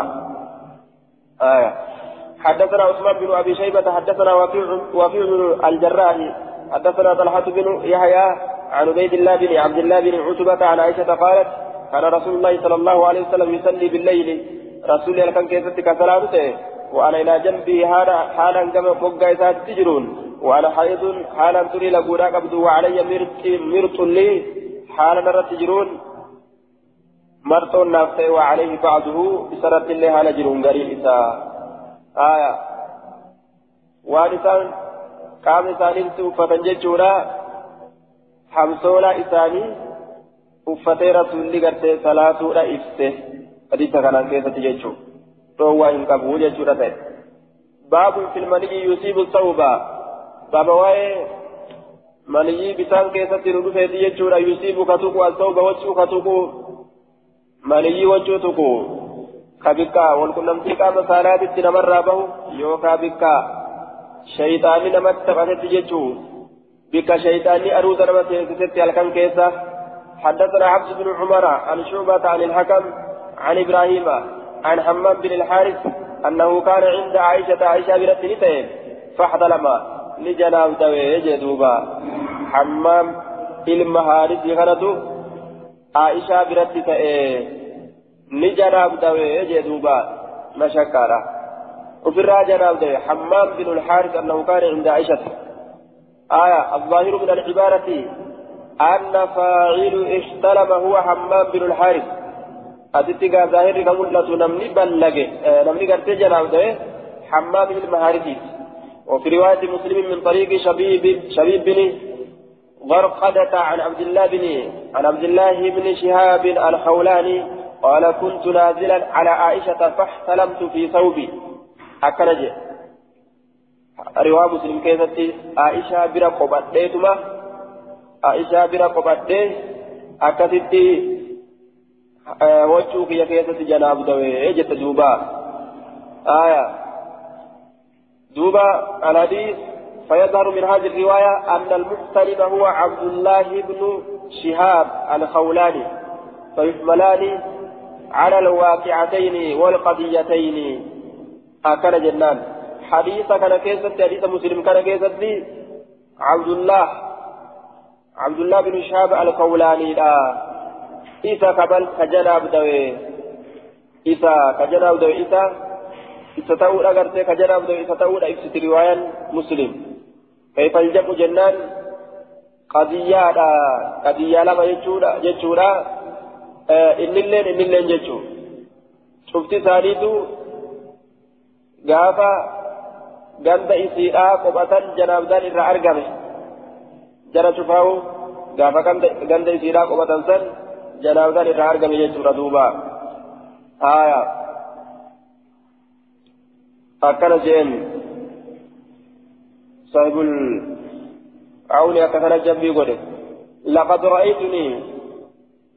حدثنا عثمان بن ابي شيبه حدثنا وفيع وفيع بن الجراح حدثنا طلحه بن يحيى عن عبيد الله بن عبد الله بن عتبه عن عائشه قالت كان رسول الله صلى الله عليه وسلم يصلي بالليل رسول الله كان كيفتك صلاته وأنا إلى جنبي هذا حالا كما فوق تجرون وانا حيض حالا تري لقونا قبض وعلي مرت مرت لي حالا نرى تجرون مرت نافته وعليه بعضه بسرة الله على جرون قريب إساء آية وانسان قام إسانين توفة ججونا حمسولا إساني uffatee rasuulli gartee salaatuudha ibse حديث كان كيف تجيشو روى إن قبول يجورة باب في المني يصيب الثوب باب واي مني بسان كيف تنودو فيتي يجورة يصيب كتوكو الثوب وجهو كتوكو مني وجهو توكو كبكا والكنمتي قام صلاة نمر به يوكا بكا شيطاني نمت تفتت يجو بك شيطاني أروز نمت يجو الكن كيسة حدثنا عبد بن عمر عن شعبة عن الحكم عن إبراهيم عن حماد بن الحارث أنه كان عند عائشة عائشة بنت نتين فاحتلم لجناب دوي جدوبا حمام المهارس غلطو عائشة بنت تئين لجناب دوي جدوبا مشكرة وفي الراجناب دوي حمام بن الحارث أنه كان عند عائشة آية الظاهر من العبارة أن فاعل احتلم هو حمام بن الحارث أتتي ظاهر كملة نمني بلغ نمني قرتي جناب حمام بن الحارث وفي رواية مسلم من طريق شبيب شبيب بن غرقدة عن عبد الله بن عن عبد الله بن شهاب الخولاني قال كنت نازلا على عائشة فاحتلمت في ثوبي. أكنجي رواية مسلم كيفتي عائشة برا قبضيتما Aishaa bira qophattee akkasitti wachuu kiyya keessatti janaaf dawee jette duuba aya duuba الحديث فيظهر من هذه الرواية أن المحتلم هو عبد الله بن شهاب الخولاني فيحملان على الواقعتين والقضيتين. أكل جنان. حديث كان كيست حديث مسلم كان كيست عبد الله عبد الله بن شهاب القولاني لا. إذا قبل كجناب دوي. إذا كجناب دوي إذا إذا تقول أغرتي كجناب دوي إذا تقول إذا رواية مسلم كيف الجمع جنان قضية قضية لما يجورا يجورا إن اللين إن اللين يجور شفتي ثانيتو qophatan janaabdaan irra argame jara cufaawu gaafa ganda isiidhaa qobatan san janaabdaan irraa argame jechuudha duuba haya akkana jeen sahibul عوني أكثر جنبي قولي لقد رأيتني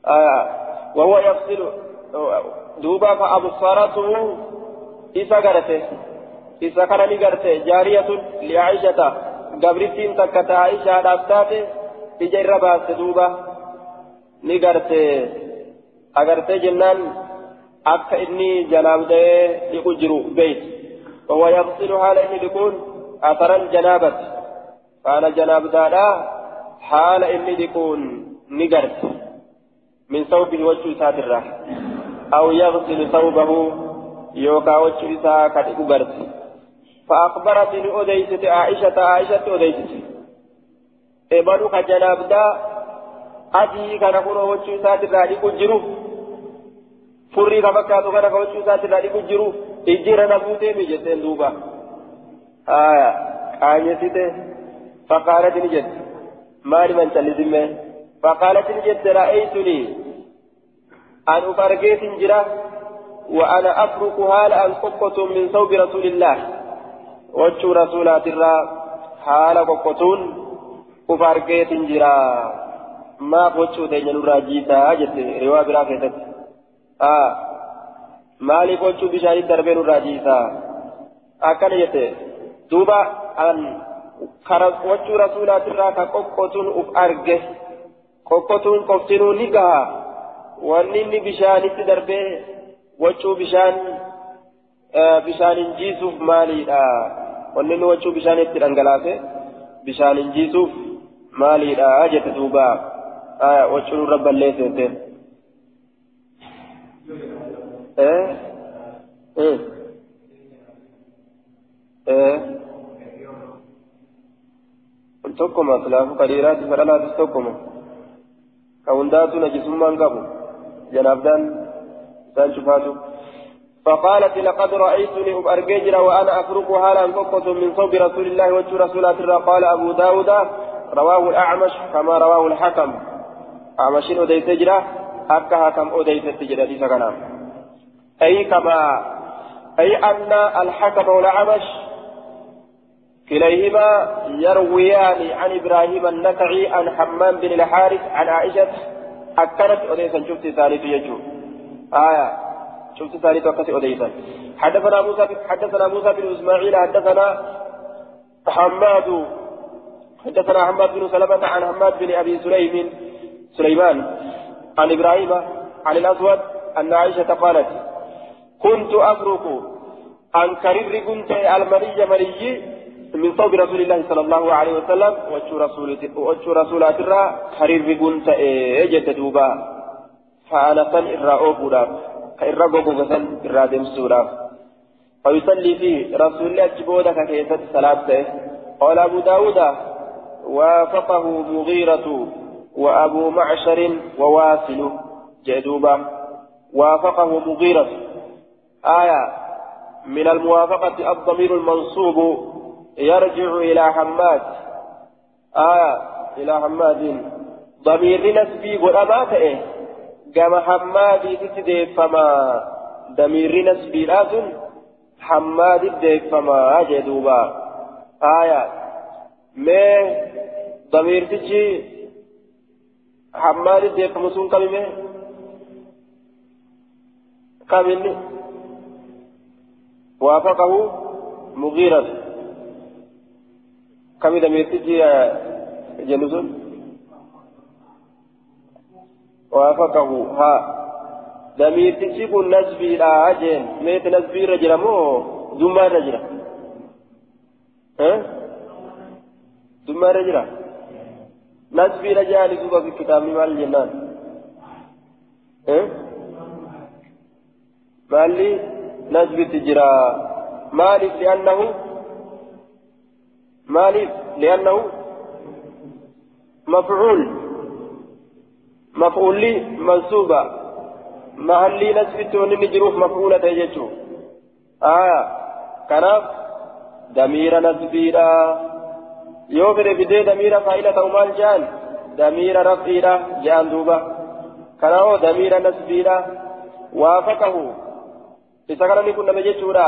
آه وهو يفصل دوبا فأبصرته إذا قرته إذا كان لقرته جارية لعائشة taa'ishaadhaaf taate ija irra baaste duuba ni garte agartee jennaan akka inni janaabdee dhiqu jiru beeyt وهو يغسل حال إني لكون أثر الجنابة قال جناب دادا حال إني لكون نقرت من ثوبه وجه ساتره أو يغسل ثوبه يوكا وجه ساكت قرت فأخبرتني أديست عائشة عائشة أديست إبنو كجناب دا أدي كان كون وجه سات الرادي كجرو فري كبكاتو كان وجه سات الرادي كجرو إجيرا نبوتي مجتين دوبا آية آية فقالت نجد مالي من تلزمه فقالت نجد رأيتني أن أفرقيت جرا وأنا أفرق هال أن قبة من ثوب رسول الله rasuulaatirraa haala qoqqotuun uf argeetin jira. Maaf wachuu teenya nurraa jiisaa jette riwaa biraa keessatti. Maaliif wachuu bishaanitti darbee nurraa jiisaa akkana jette duuba an wachuu rasuulaatirraa ka qoqqotuun uf arge qoqqotuun qoftinuu ni gaha wanni inni bishaanitti darbee wachuu bishaan bishaanin jiisuuf maaliidha wanni inni wachuu bishaanitti dhangalaase bishaanin jiisuuf maaliidha jette duuba wachuun irra balleessete tokkoma silaafu kadhiiraati fadhalaatis tokkoma ka hundaatu najisummaan qabu janaabdaan isaan cufaatu فقالت لقد رأيتني أرججر وأنا أفرق هالا قطة من صوب رسول الله وجه رسول الله قال أبو داود رواه الأعمش كما رواه الحكم. أعمش أديت جرا أكا حكم أديت تجرا دي سكنا أي كما أي أن الحكم والعمش كليهما يرويان عن إبراهيم النكعي عن حمام بن الحارث عن عائشة. أكرت أديسا. شفت ثالث يجو. آية. شفت ثالث وقت أديسا. حدثنا موسى حدثنا موسى بن إسماعيل حدثنا حماد حدثنا حماد بن سلمة عن حماد بن أبي سليم سليمان عن إبراهيم عن الأسود أن عائشة قالت كنت أترك أن كرر كنت المني مني من صوب رسول الله صلى الله عليه وسلم وجه رسول وجه رسولات الرا كرر كنت إجت دوبا. فأنا سن إرى أوبودا كإرى قوبو سن إرى دمسودا. فيصلي فيه رسول الله جبودا كيست صلاة قال أبو داود وافقه مغيرة وأبو معشر وواصل جدوبا وافقه مغيرة. آية من الموافقة الضمير المنصوب يرجع إلى حماد. آية إلى حماد. ضمير نسبي قرأبات إيه؟ قام حماد تتدي فما ضمير نسبي لازم حماد تتدي فما جدوبا آية. ما ضمير تجي حماد تتدي فما سون كلمة. كامل وافقه مغيرة كم إذا ميتجي جنوس وافقه. ها. دميرتشي كن نسبي لا أجين ميت نسبي رجل مو دم رجل. ها؟ دم رجل. نسبي رجال دوبا في كتاب مال الجنان ها؟ مالي نثبت جرا. مالك لأنه مالك لأنه مفعول. مفعول لي منصوبة. محلي نثبت ونجروف مفعولة يجو آية. كناف. دمير نثبيرا يوفر بدي دمير فائلة ومال جان. دمير رفيرا جان دوبا كناو دمير نثبيرا وافقه. Isa kana ni kunname jechuudha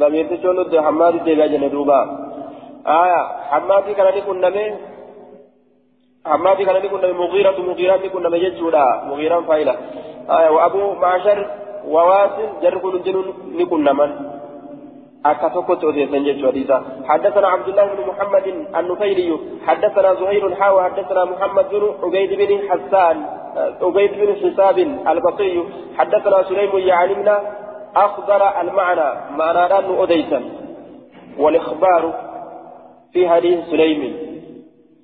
damiirtichoon nuti hammaati deebi'aa jenne duuba aya hammaatii kana ni kunname hammaatii kana ni kunname mugiiratu mugiiraan ni kunname jechuudha mugiiraan faayila aya wa abu maashar wawaasin jarri kun hundinuu ni kunnaman odeessan jechuu hadiisa. حدثنا عبد الله بن محمد النفيلي حدثنا زهير حاوى حدثنا محمد بن عبيد بن حسان عبيد بن حساب البصري حدثنا سليم يعلمنا أخبر المعنى معنى أنه أديسا والإخبار في حديث سليم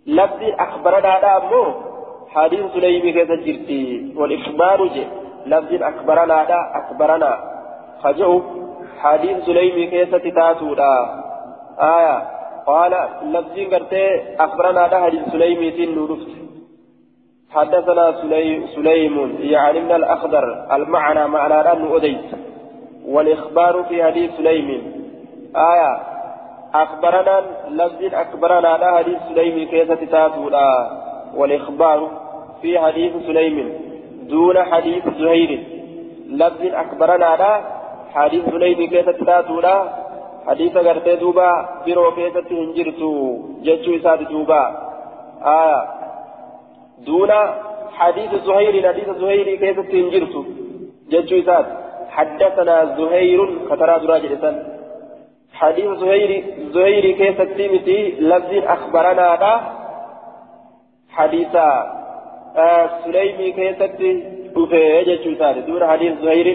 لفظ أخبرنا أمه حديث سليم كذا جرتي والإخبار جي لفظ أخبرنا أخبرنا خجو حديث سليم كيسة تاتودا آية. قال لفظ قرتي أخبرنا حديث سليم تنو حدثنا سليم, سليم يعني من الأخضر. المعنى معنى أنه أديت والإخبار في حديث سليم. آية. أخبرنا لفظ أخبرنا على حديث سليم كيف تتاتولا والإخبار في حديث سليم. دون حديث زهير. لفظ أخبرنا على حديث سليم كيف تتاتولا حديث غرتي دوبا برو كيف تهنجرتو جتشو إساد دوبا. آية. دون حديث زهير حديث زهير كيف تنجرت جدّو إساد. حدثنا زهير فترى دراجة حديث زهير زهير كيف تمتي لفظ أخبرنا دا. حديث آه سليمي كيف إساد. دون حديث زهير.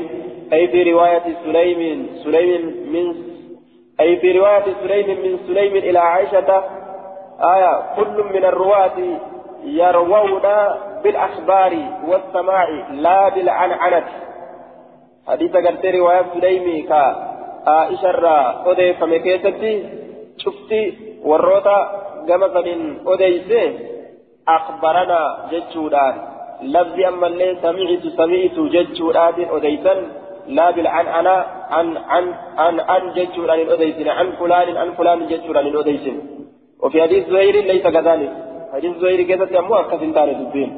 أي في رواية سليم سليم من أي في رواية سليم من سليم إلى عائشة آية كل من الرواة يروون بالأخبار والسماع لا بالعنعنة. حديث قلت رواية سليمي كا عائشة را أودي فمكيستي شفتي وروتا جمسا أوديسي أخبرنا جتشودان. لفظي أما اللي سمعت سمعت جتشودان أوديسا لا بالعنعنة عن عن عن عن جتشودان أوديسين عن فلان عن فلان جتشودان أوديسين وفي حديث زهير ليس كذلك. حديث زهير كذا أمو أكثر تاني دبين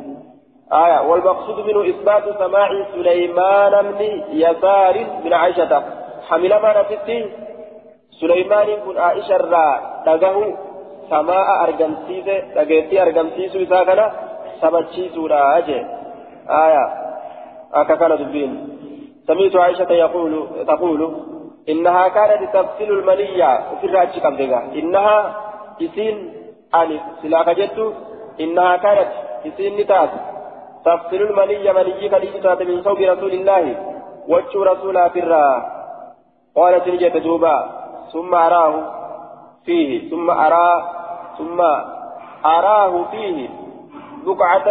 آية والمقصود منه إثبات سماع سليمان بن يسار من عائشة. حمل ما نفتي سليمان بن عائشة را دقه سماء أرجمسيس دقيتي أرجمسيس وساكنا سبتشيس ولا أجي. آية أكاكنا دبين سمعت عائشة يقول تقول إنها كانت تغسل المنية في الرأج كم إنها إسين ألف سلاك جدت إنها كانت إسين نتاس. تغسل المنية منية كليجة من صوب رسول الله وجه رسولها في الرأج قالت نجت دوبا ثم أراه فيه ثم أرى ثم أراه فيه بقعة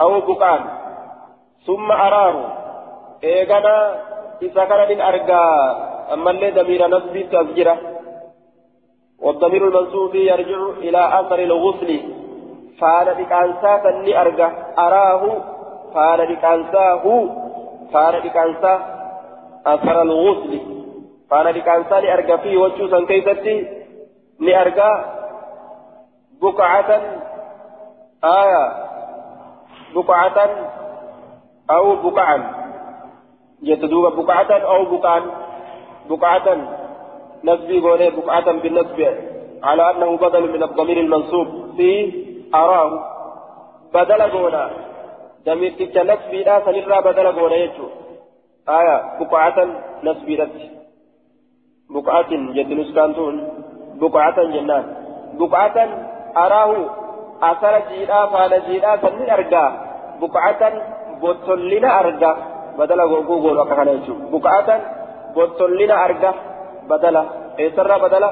أو بقعان ثم أراه إذا كان من أرجى أما اللي ضمير نسبي تذكرة والضمير المنصوب يرجع إلى أثر الغسل فانا بكانسا فني أرجى أراه فانا بكانسا هو فانا بكانسا أثر الغسل فانا بكانسا لأرجى فيه وجوسا كيفتي لأرجى بقعة آية بقعة أو بقعا يتدوب بقعة أو بقعا بقعة نسبي قوله بقعة بالنسبة على أنه بدل من الضمير المنصوب في أراه بدل قولا ضمير تلك نسبي لا سنرى بدل قولا يجو آية بقعة نسبي لك بقعة جد نسكانتون بقعة جنان بقعة أراه أثر جيدا فال جيدا سنين أرجع بقعة بطلنا أرجع بدل غوغو وكان يجو بقعة بطلنا أرجع بدل إسرى بدل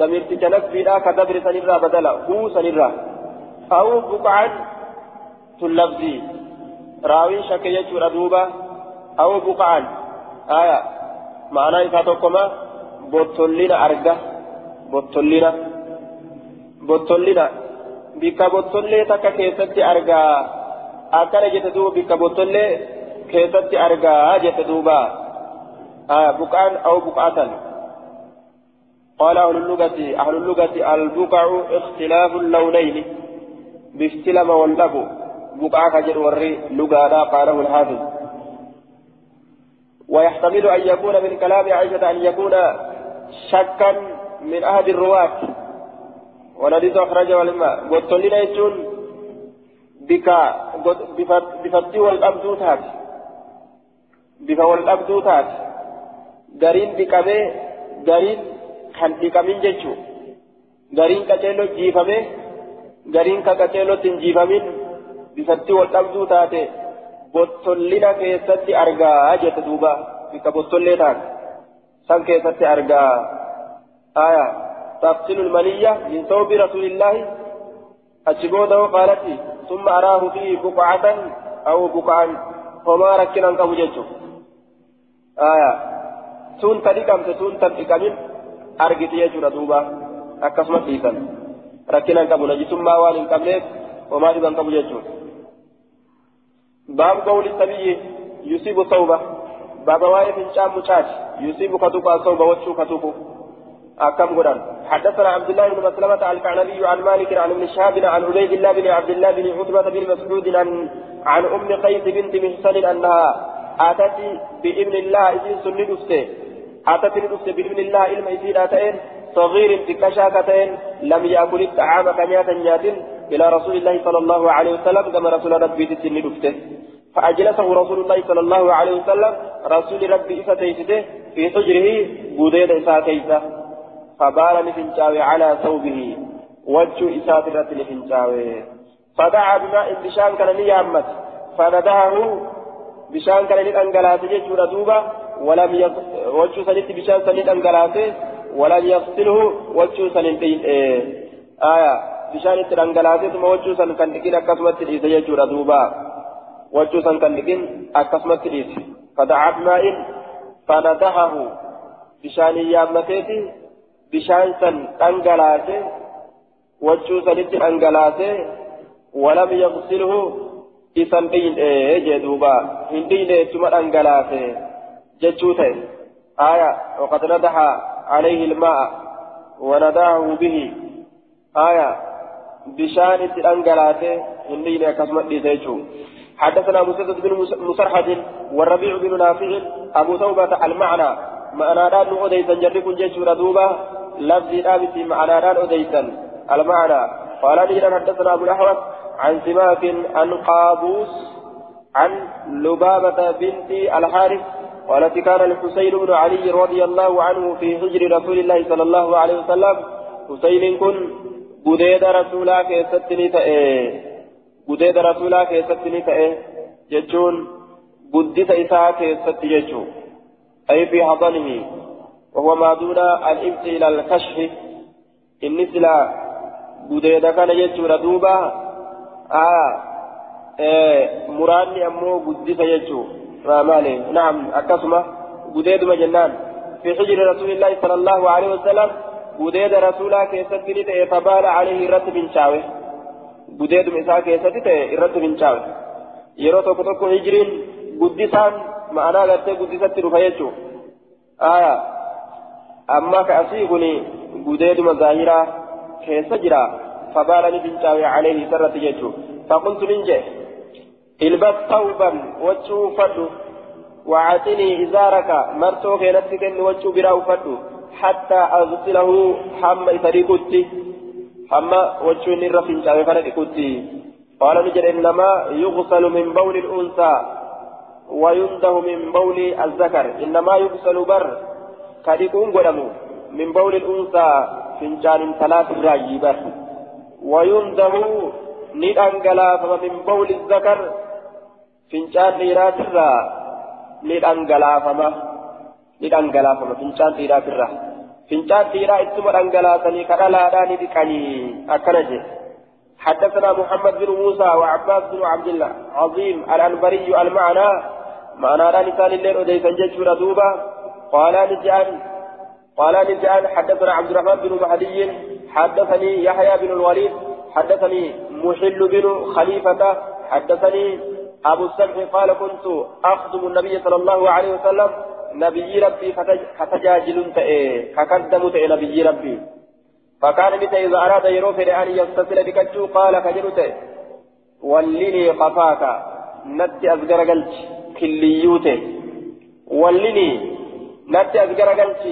دمير تجنك بيدا كدبر سنرى بدل هو سنرى أو بقعة تلفزي راوي شك يجو ردوبة أو بقعة آية معنى إذا تقوم بطلنا أرجع بطلنا bikka bottollee takka keessatti argaa. Akkana jette duuba bikka bottollee keessatti argaa jette duuba. Buqaan أو بقعة قال أهل اللغة أهل اللغة البقع اختلاف اللونين باستلم واللبو بقعة كجر وري لغة قاله الحافظ ويحتمل أن يكون من كلام عائشة أن يكون شكا من أحد الرواة والحديث أخرجه والماء قلت لنا بك بفتي والأبدو تات بك والأبدو تات قرين بكمي قرين kan dhiqamin jechuun gariin qaceelloo jiifame gariin ka qaceellootti hin jiifamin bifatti wal dhabduu taate bottollina keessatti argaa jette duuba bika bottollee taate san keessatti argaa aya تفصيل المنية من ثوب رسول الله أجبوده قالت ثم أراه فيه بقعة أو بقعا فما ركنا كم جيشه آية تون تلقم تون argite jechuudha duuba akkasumas dhiisan rakkina hin qabu najisummaa waan hin qabneef homaa dhiban qabu jechuudha baab qawli sabiyyi yusibu sawba baaba waa'ee fincaan mucaati yusibu katuqaa sawba wachuu katuqu أكم قران حدثنا عبد الله بن مسلمة الكعنبي عن مالك عن ابن شهاب عن عبيد الله بن عبد الله بن عتبة بن مسعود عن عن أم قيس بنت محسن أنها أتت بابن الله إذ سند أتت ندفت بإذن الله علم إسير أتين صغير بكشاكتين لم يأكل الطعام كمية نيات إلى رسول الله صلى الله عليه وسلم كما رسول ربي تسن ندفته فأجلسه رسول الله صلى الله عليه وسلم رسول ربي إسا تيسته في حجره بوديد إسا تيسه فبال نفنشاوي على ثوبه وجه إسات الرت نفنشاوي فدعا بماء بشان كان نيامت فندهه بشان كان نتنقلات جيش دوبا ولم يغ... وجه سنت بشان سنت أنقلاته ولم يغسله وجه سنت إيه آية بشان أنقلاته ثم وجه سن كان لكن أكسمت الإيسا يجور دوبا وجه سن كان لكن أكسمت الإيسا فدعا بماء فندهه بشان يامتيتي بشان سن أنقلاته وجه سنت أنقلاته ولم يغسله isan dhiin ee jedhuuba hin dhiine tuma dhangalaase jechuu ta'e aya waqad nadaha bihi aya bishaan itti dhangalaase hin dhiine akkasuma dhiise jechuu حدثنا مسدد بن مسرحد والربيع بن نافع أبو توبة المعنى معنى دان أديسا جرب جيش ردوبة لفظ دابت معنى دان أديسا المعنى قال لي حدثنا أبو الأحوص عن سماك عن قابوس عن لبابة بنت الحارث قالت كان الحسين بن علي رضي الله عنه في هجر رسول الله صلى الله عليه وسلم. حسين كن بديد رسولا كيستني تأي بديد رسولا كيستني تأي جتون بدت إساء كيست جتو أي في حضنه وهو ما دون الإبت إلى الكشف. إن سلا بديد كان جتو ردوبا إيه مراني أمو بدت جتو مالي نعم أكسمة بديد مجنان في حجر رسول الله صلى الله عليه وسلم بديد رسولا كيست فبال عليه رتب شاوه بديد مسا كيست رتب شاوه yeroo tokko tokko hijiriin guddisaan ma'anaa gartee guddisatti dhufa jechuun. Aya amma ka asii kun gudeeduma zaahiraa keessa jira fincaawe caleehi isarratti jechuun faqultu nin jee البس ثوبا وجهه فدو وعاتني إزارك مرتو كينت كن وجهه براو فدو حتى أغسله حم إفريقتي حم وجهه نرفين شاوي فريقتي قال نجر إنما يغسل من بول الأنثى وينده من بول الذكر. إنما يغسل بر كديكون قدمو من بول الأنثى فنجان ثلاث راجي بر. وينده ندانقلا من بول الذكر ni dhangalaafama ni dhangalaafama fincaan dhiiraatirraa fincaan dhiiraa ittuma dhangalaasanii kadhalaadhaa ni dhiqanii akkana jedhe حدثنا محمد بن موسى وعباس بن عبد الله عظيم الأنبري المعنى معنى لسان الليل أديسا جيش دوبا قال نجعل قال نجعل حدثنا عبد الرحمن بن مهدي حدثني يحيى بن الوليد حدثني محل بن خليفة حدثني أبو السمح قال كنت أخدم النبي صلى الله عليه وسلم نبي ربي فتجاجل تئي كقدم تئي نبي ربي. فكان متى إذا أراد يروف أن يغتسل بكتشو قال كجلت ولني قفاك نتي أزقر قلت كليوته ولني نتي أزقر قلت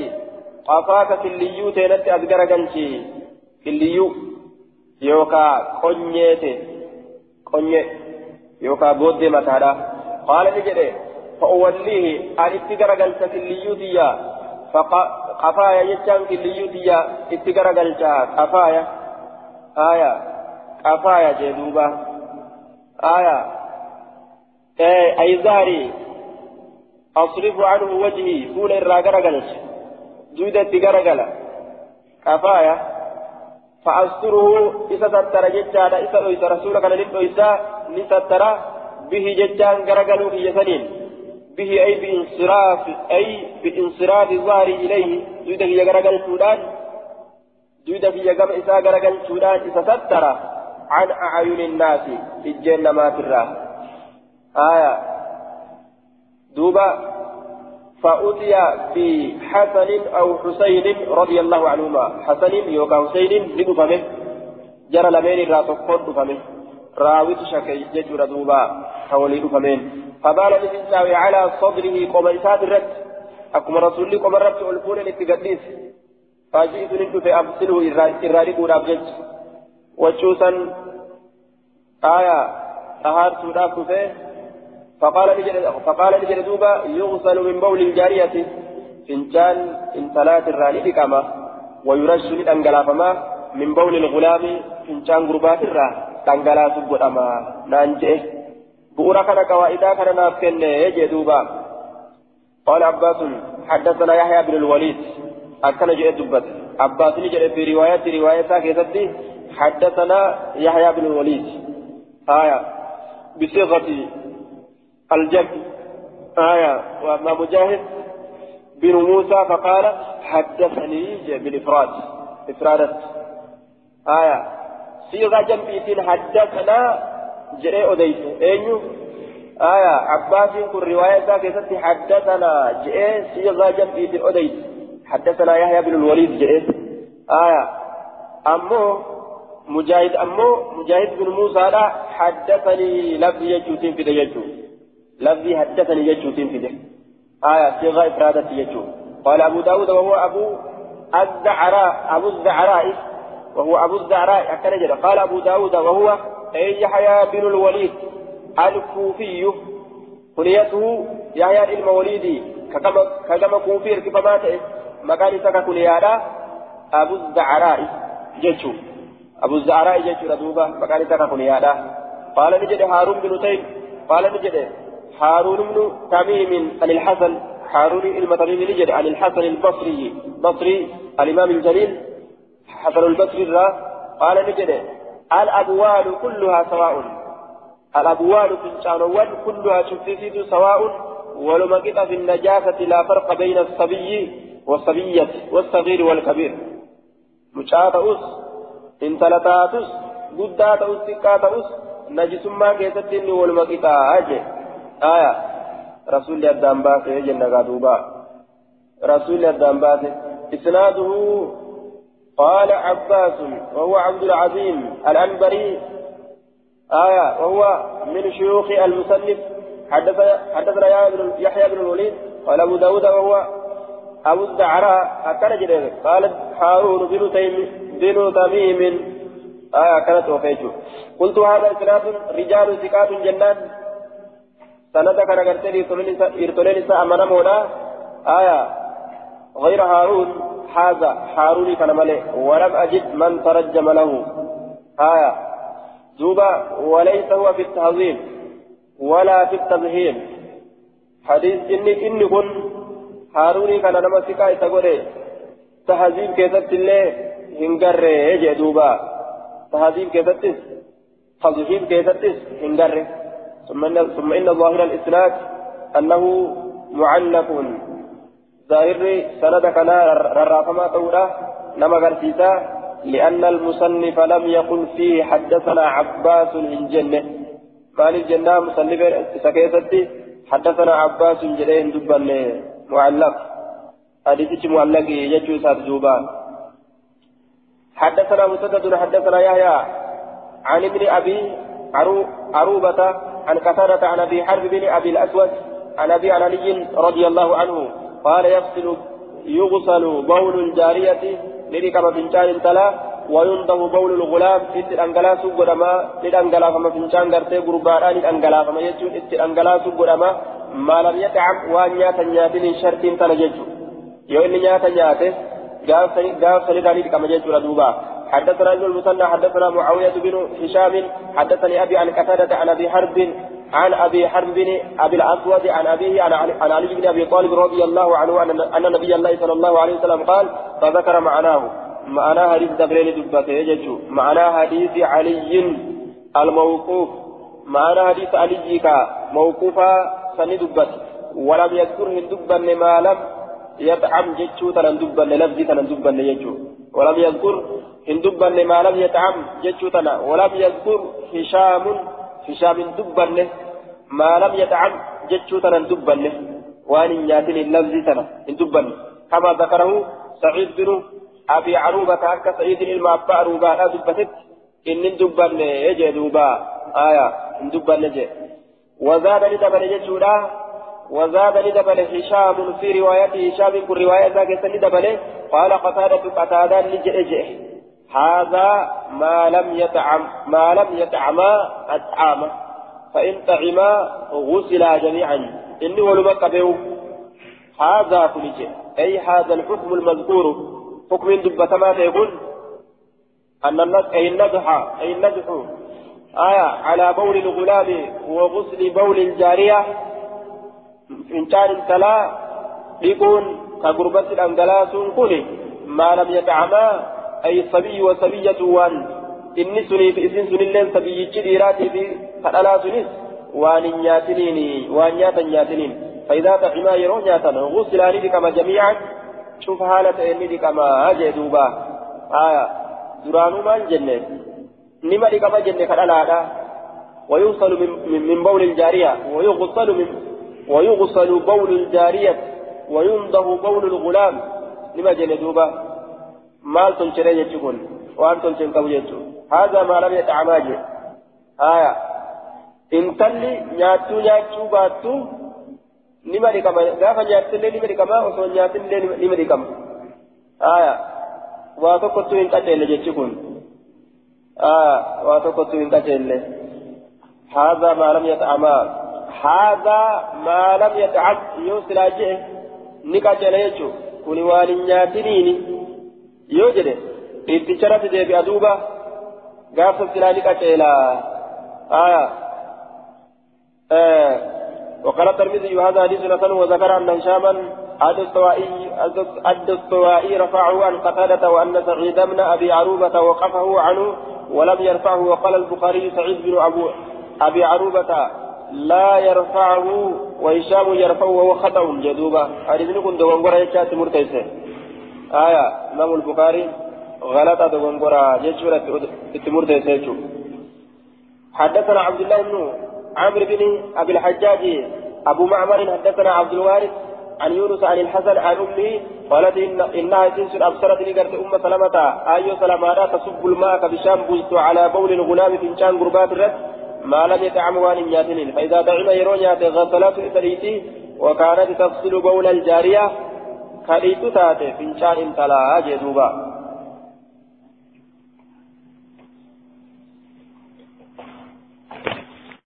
قفاك كليوته نتي أزقر قلت كليو يوكا قنيته قنيه يوكا بود متادا قال نجد فأوليه أن اتقر قلت كليوتيا فقفايا يجان كليوتيا اتقر قلت قفايا آية قفايا جدوبا آية إيه أي زاري أصرف عنه وجهي فول الراقر قلت جودة اتقر قلت قفايا فأستره إذا ستر ججانا إذا رسولك للإنسان نستر به ججان غرغلوا في يسنين به أي بانصراف أي بانصراف الظهر إليه جود في غرغل سودان في غم إسا غرغل سودان إذا ستر عن أعين الناس في الجنة ما تراه آية دوبا فأتي بحسن أو حسين رضي الله عنهما. حسن يوكا حسين لدفمه. جرى لمن الراتقون دفمه. راويت شكي جدر دوبا حولي دفمين فبال الإنسان على صدره قوم إساد الرد. أكما رسولي قوم الرد والفول لتقديس فجئت ندف أبصله إرادي قول أبجج وشوسا آية أهار سوداك فيه. فقال لجل فقال لجل دوبا يغسل من بول الجارية فنجان إن ثلاث الراني كما ويرش لأنجلافما من بول الغلام فنجان قربات godhama naan je'e bu'uura kana qawaa'idaa kana naaf kenne jee duuba قال عباس حدثنا يحيى بن الوليد أكن جاء دبت. عباس جاء في رواية رواية كيستي حدثنا يحيى بن الوليد. آية. بصيغة الجمع آية. وأما مجاهد بن موسى فقال حدثني بالإفراد إفرادت آية. صيغة جنبيتين حدثنا جري أديس أينو آية. عباس كل رواية كيست حدثنا جئ صيغة جنبيتين أديس حدثنا يحيى بن الوليد جئ آية. أمو مجاهد أمو مجاهد بن موسى لا حدثني لفظي يجوتين في يجو لفظي حدثني يجوتين في آية صيغة إفرادة يجو قال أبو داود وهو أبو الزعراء أبو الزعراء وهو أبو الزعراء أكن قال أبو داود وهو أي يحيى بن الوليد الكوفي كنيته يحيى الموليدي كما كوفي الكفامات مكان سكا كنيادا أبو الزعراء جيتشو أبو الزعراء جيتشو ردوبا مكان سكا كنيادا قال نجد هارون بن تيم قال نجد هارون بن تميم عن الحسن هارون المتميم نجد عن الحسن البصري بصري الإمام الجليل حسن البصري قال نجد الأبوال كلها سواء الأبوال في الشانوان كلها شفتيت سواء ولما قطع في النجاسة لا فرق بين الصبي والصبية والصغير والكبير. مشاة أس انتلتا تس قدا تأس سكا تأس نجس ما كيست إني ولما قطع أجي. آية رسول الدام باسي جنة قادوبا رسول الدام باسي إسناده قال عباس وهو عبد العظيم الأنبري آية وهو من شيوخ المصنف حدثنا يحيى بن الوليد قال أبو داود وهو أبو الزعراء أكل قال هارون بن بن تميم آية كانت وفيته قلت هذا إسناد رجال ثقات جنات سند كان قرتني إرتولين إساء أمانا مولا آية غير هارون هذا هارون كان ملئ ولم أجد من ترجم له آية دوبا وليس هو في التعظيم ولا في التمهيد حديث إني إني كن هاروني كان نما سكا إتقولي تهذيب كيست الله هنقر يجي دوبا تهذيب كيست تضحيب كيست هنقر ثم إن ثم إن ظاهر الإسناد أنه معلق ظاهر سند كان ررافما تولا نما غرسيسا لأن المصنف لم يقل فيه حدثنا عباس من جنة قال الجنة مصنف سكيستي حدثنا عباس جلين دبا معلق حديث معلق يجو سات دوبا حدثنا مسدد حدثنا يحيى عن ابن أبي عروبة عن قتادة عن أبي حرب بن أبي الأسود عن أبيه عن علي رضي الله عنه قال يغسل يغسل بول الجارية لركب فنجان تلا وينضح بول الغلام إت الأنجلاس قدما للأنجلا فما فنجان قرتي قربان للأنجلا فما يجون إت الأنجلاس قدما ما لم يتعب وأن ياتا نياتين شرط تنججو يو إن نياتا نياته قاف سنداني كما جيتو ردوبا حدثنا ابن المثنى حدثنا معاوية بن هشام حدثني أبي عن قتادة عن أبي حرب عن أبي حرب بن أبي الأسود عن أبيه عن عن علي بن أبي طالب رضي الله عنه أن نبي الله صلى الله عليه وسلم قال فذكر معناه معنى حديث دبرين دبته معنى حديث علي الموقوف معنى حديث علي كا موقوفا سندبت ولم يذكره دبا ما لم يطعم جتشو تنن دبا لفظي تنن دبا يجو ولم يذكر هندبا ما لم يطعم جتشو تنن ولم يذكر هشام هشام دبنه ما لم يطعم جتشو تنا دبنه وان ياتين اللفظ تنا دبنه كما ذكره سعيد بن ابي عروبه كاك سعيد الماء عروبه لا دبتت ان دبنه يجي دوبا آية دبنه جي وزاد لدبن جتشودا وزاد لدبن هشام في روايته هشام في رواية ذاك سندبن قال قتادة قتادة لجئ هذا ما لم يطعم ما لم يطعما أطعاما فإن طعما غسلا جميعا. إني ولما قبيو. هذا كل أي هذا الحكم المذكور. حكم دبة ما يقول أن النزح أي النزح أي النزح. آية على بول الغلام وغسل بول الجارية. إن كان تلا يكون كقربة الأنجلاس كله. ما لم يطعما أي الصبي وصبية وان. إني سني في إسن صبي جديراتي في فألا سنس وان نياتنين وان نياتا نياتنين فإذا تحما يرون نياتا غسلاني كما جميعا. شوف حالة إني كما أجي دوبا. آية. درانو ما جنة. نما كما جنة كالألا ويوصل من, من, بول الجارية. ويغسل من ويغسل بول الجارية. وينضه بول الغلام. لما جنة دوبا. Tolchiree jechuun waan tolcheen qabu jechuun هذا ما لم يتعماج آية إن تلي نياتو نياتو باتو نما لكما غافا نياتو نما لكما وصو نياتو نما لكما آية واتوكتو إن قتل جتشكون آية واتوكتو إن قتل هذا ما لم يتعماج هذا ما لم يتعد يوصل أجئه نقتل يجو kuni waan hin nyaatiniini. Yoo jedhe itti charati deebi'a duuba gaafsa silaa ni qaceelaa aya وقال الترمذي هذا حديث حسن وذكر ان هشاما الدستوائي رفعه عن قتادة وأن سعيد بن أبي عروبة وقفه عنه ولم يرفعه وقال البخاري سعيد بن أبو أبي عروبة لا يرفعه وهشام يرفعه وهو خطأ جدوبا حديث كن دوغنغورا يشات مرتيسة آية إمام البخاري غلطة دوغنغورا جيشورة مرتيسة حدثنا عبد الله بن عمرو بن أبي الحجاج أبو معمر حدثنا عبد الوارث عن يونس عن الحسن عن أمه قالت إن إنها تنس أبصرت لقرت أم سلمة. أي سلمة تصب الماء بشام بزت على بول الغلام فنشان قربات الرد. ما لم يطعم وان نياتنين فإذا طعم يرون ياتي غسلات إسريتي وكانت تفصل بول الجارية. كريت تاتي فنشان تلا جدوبا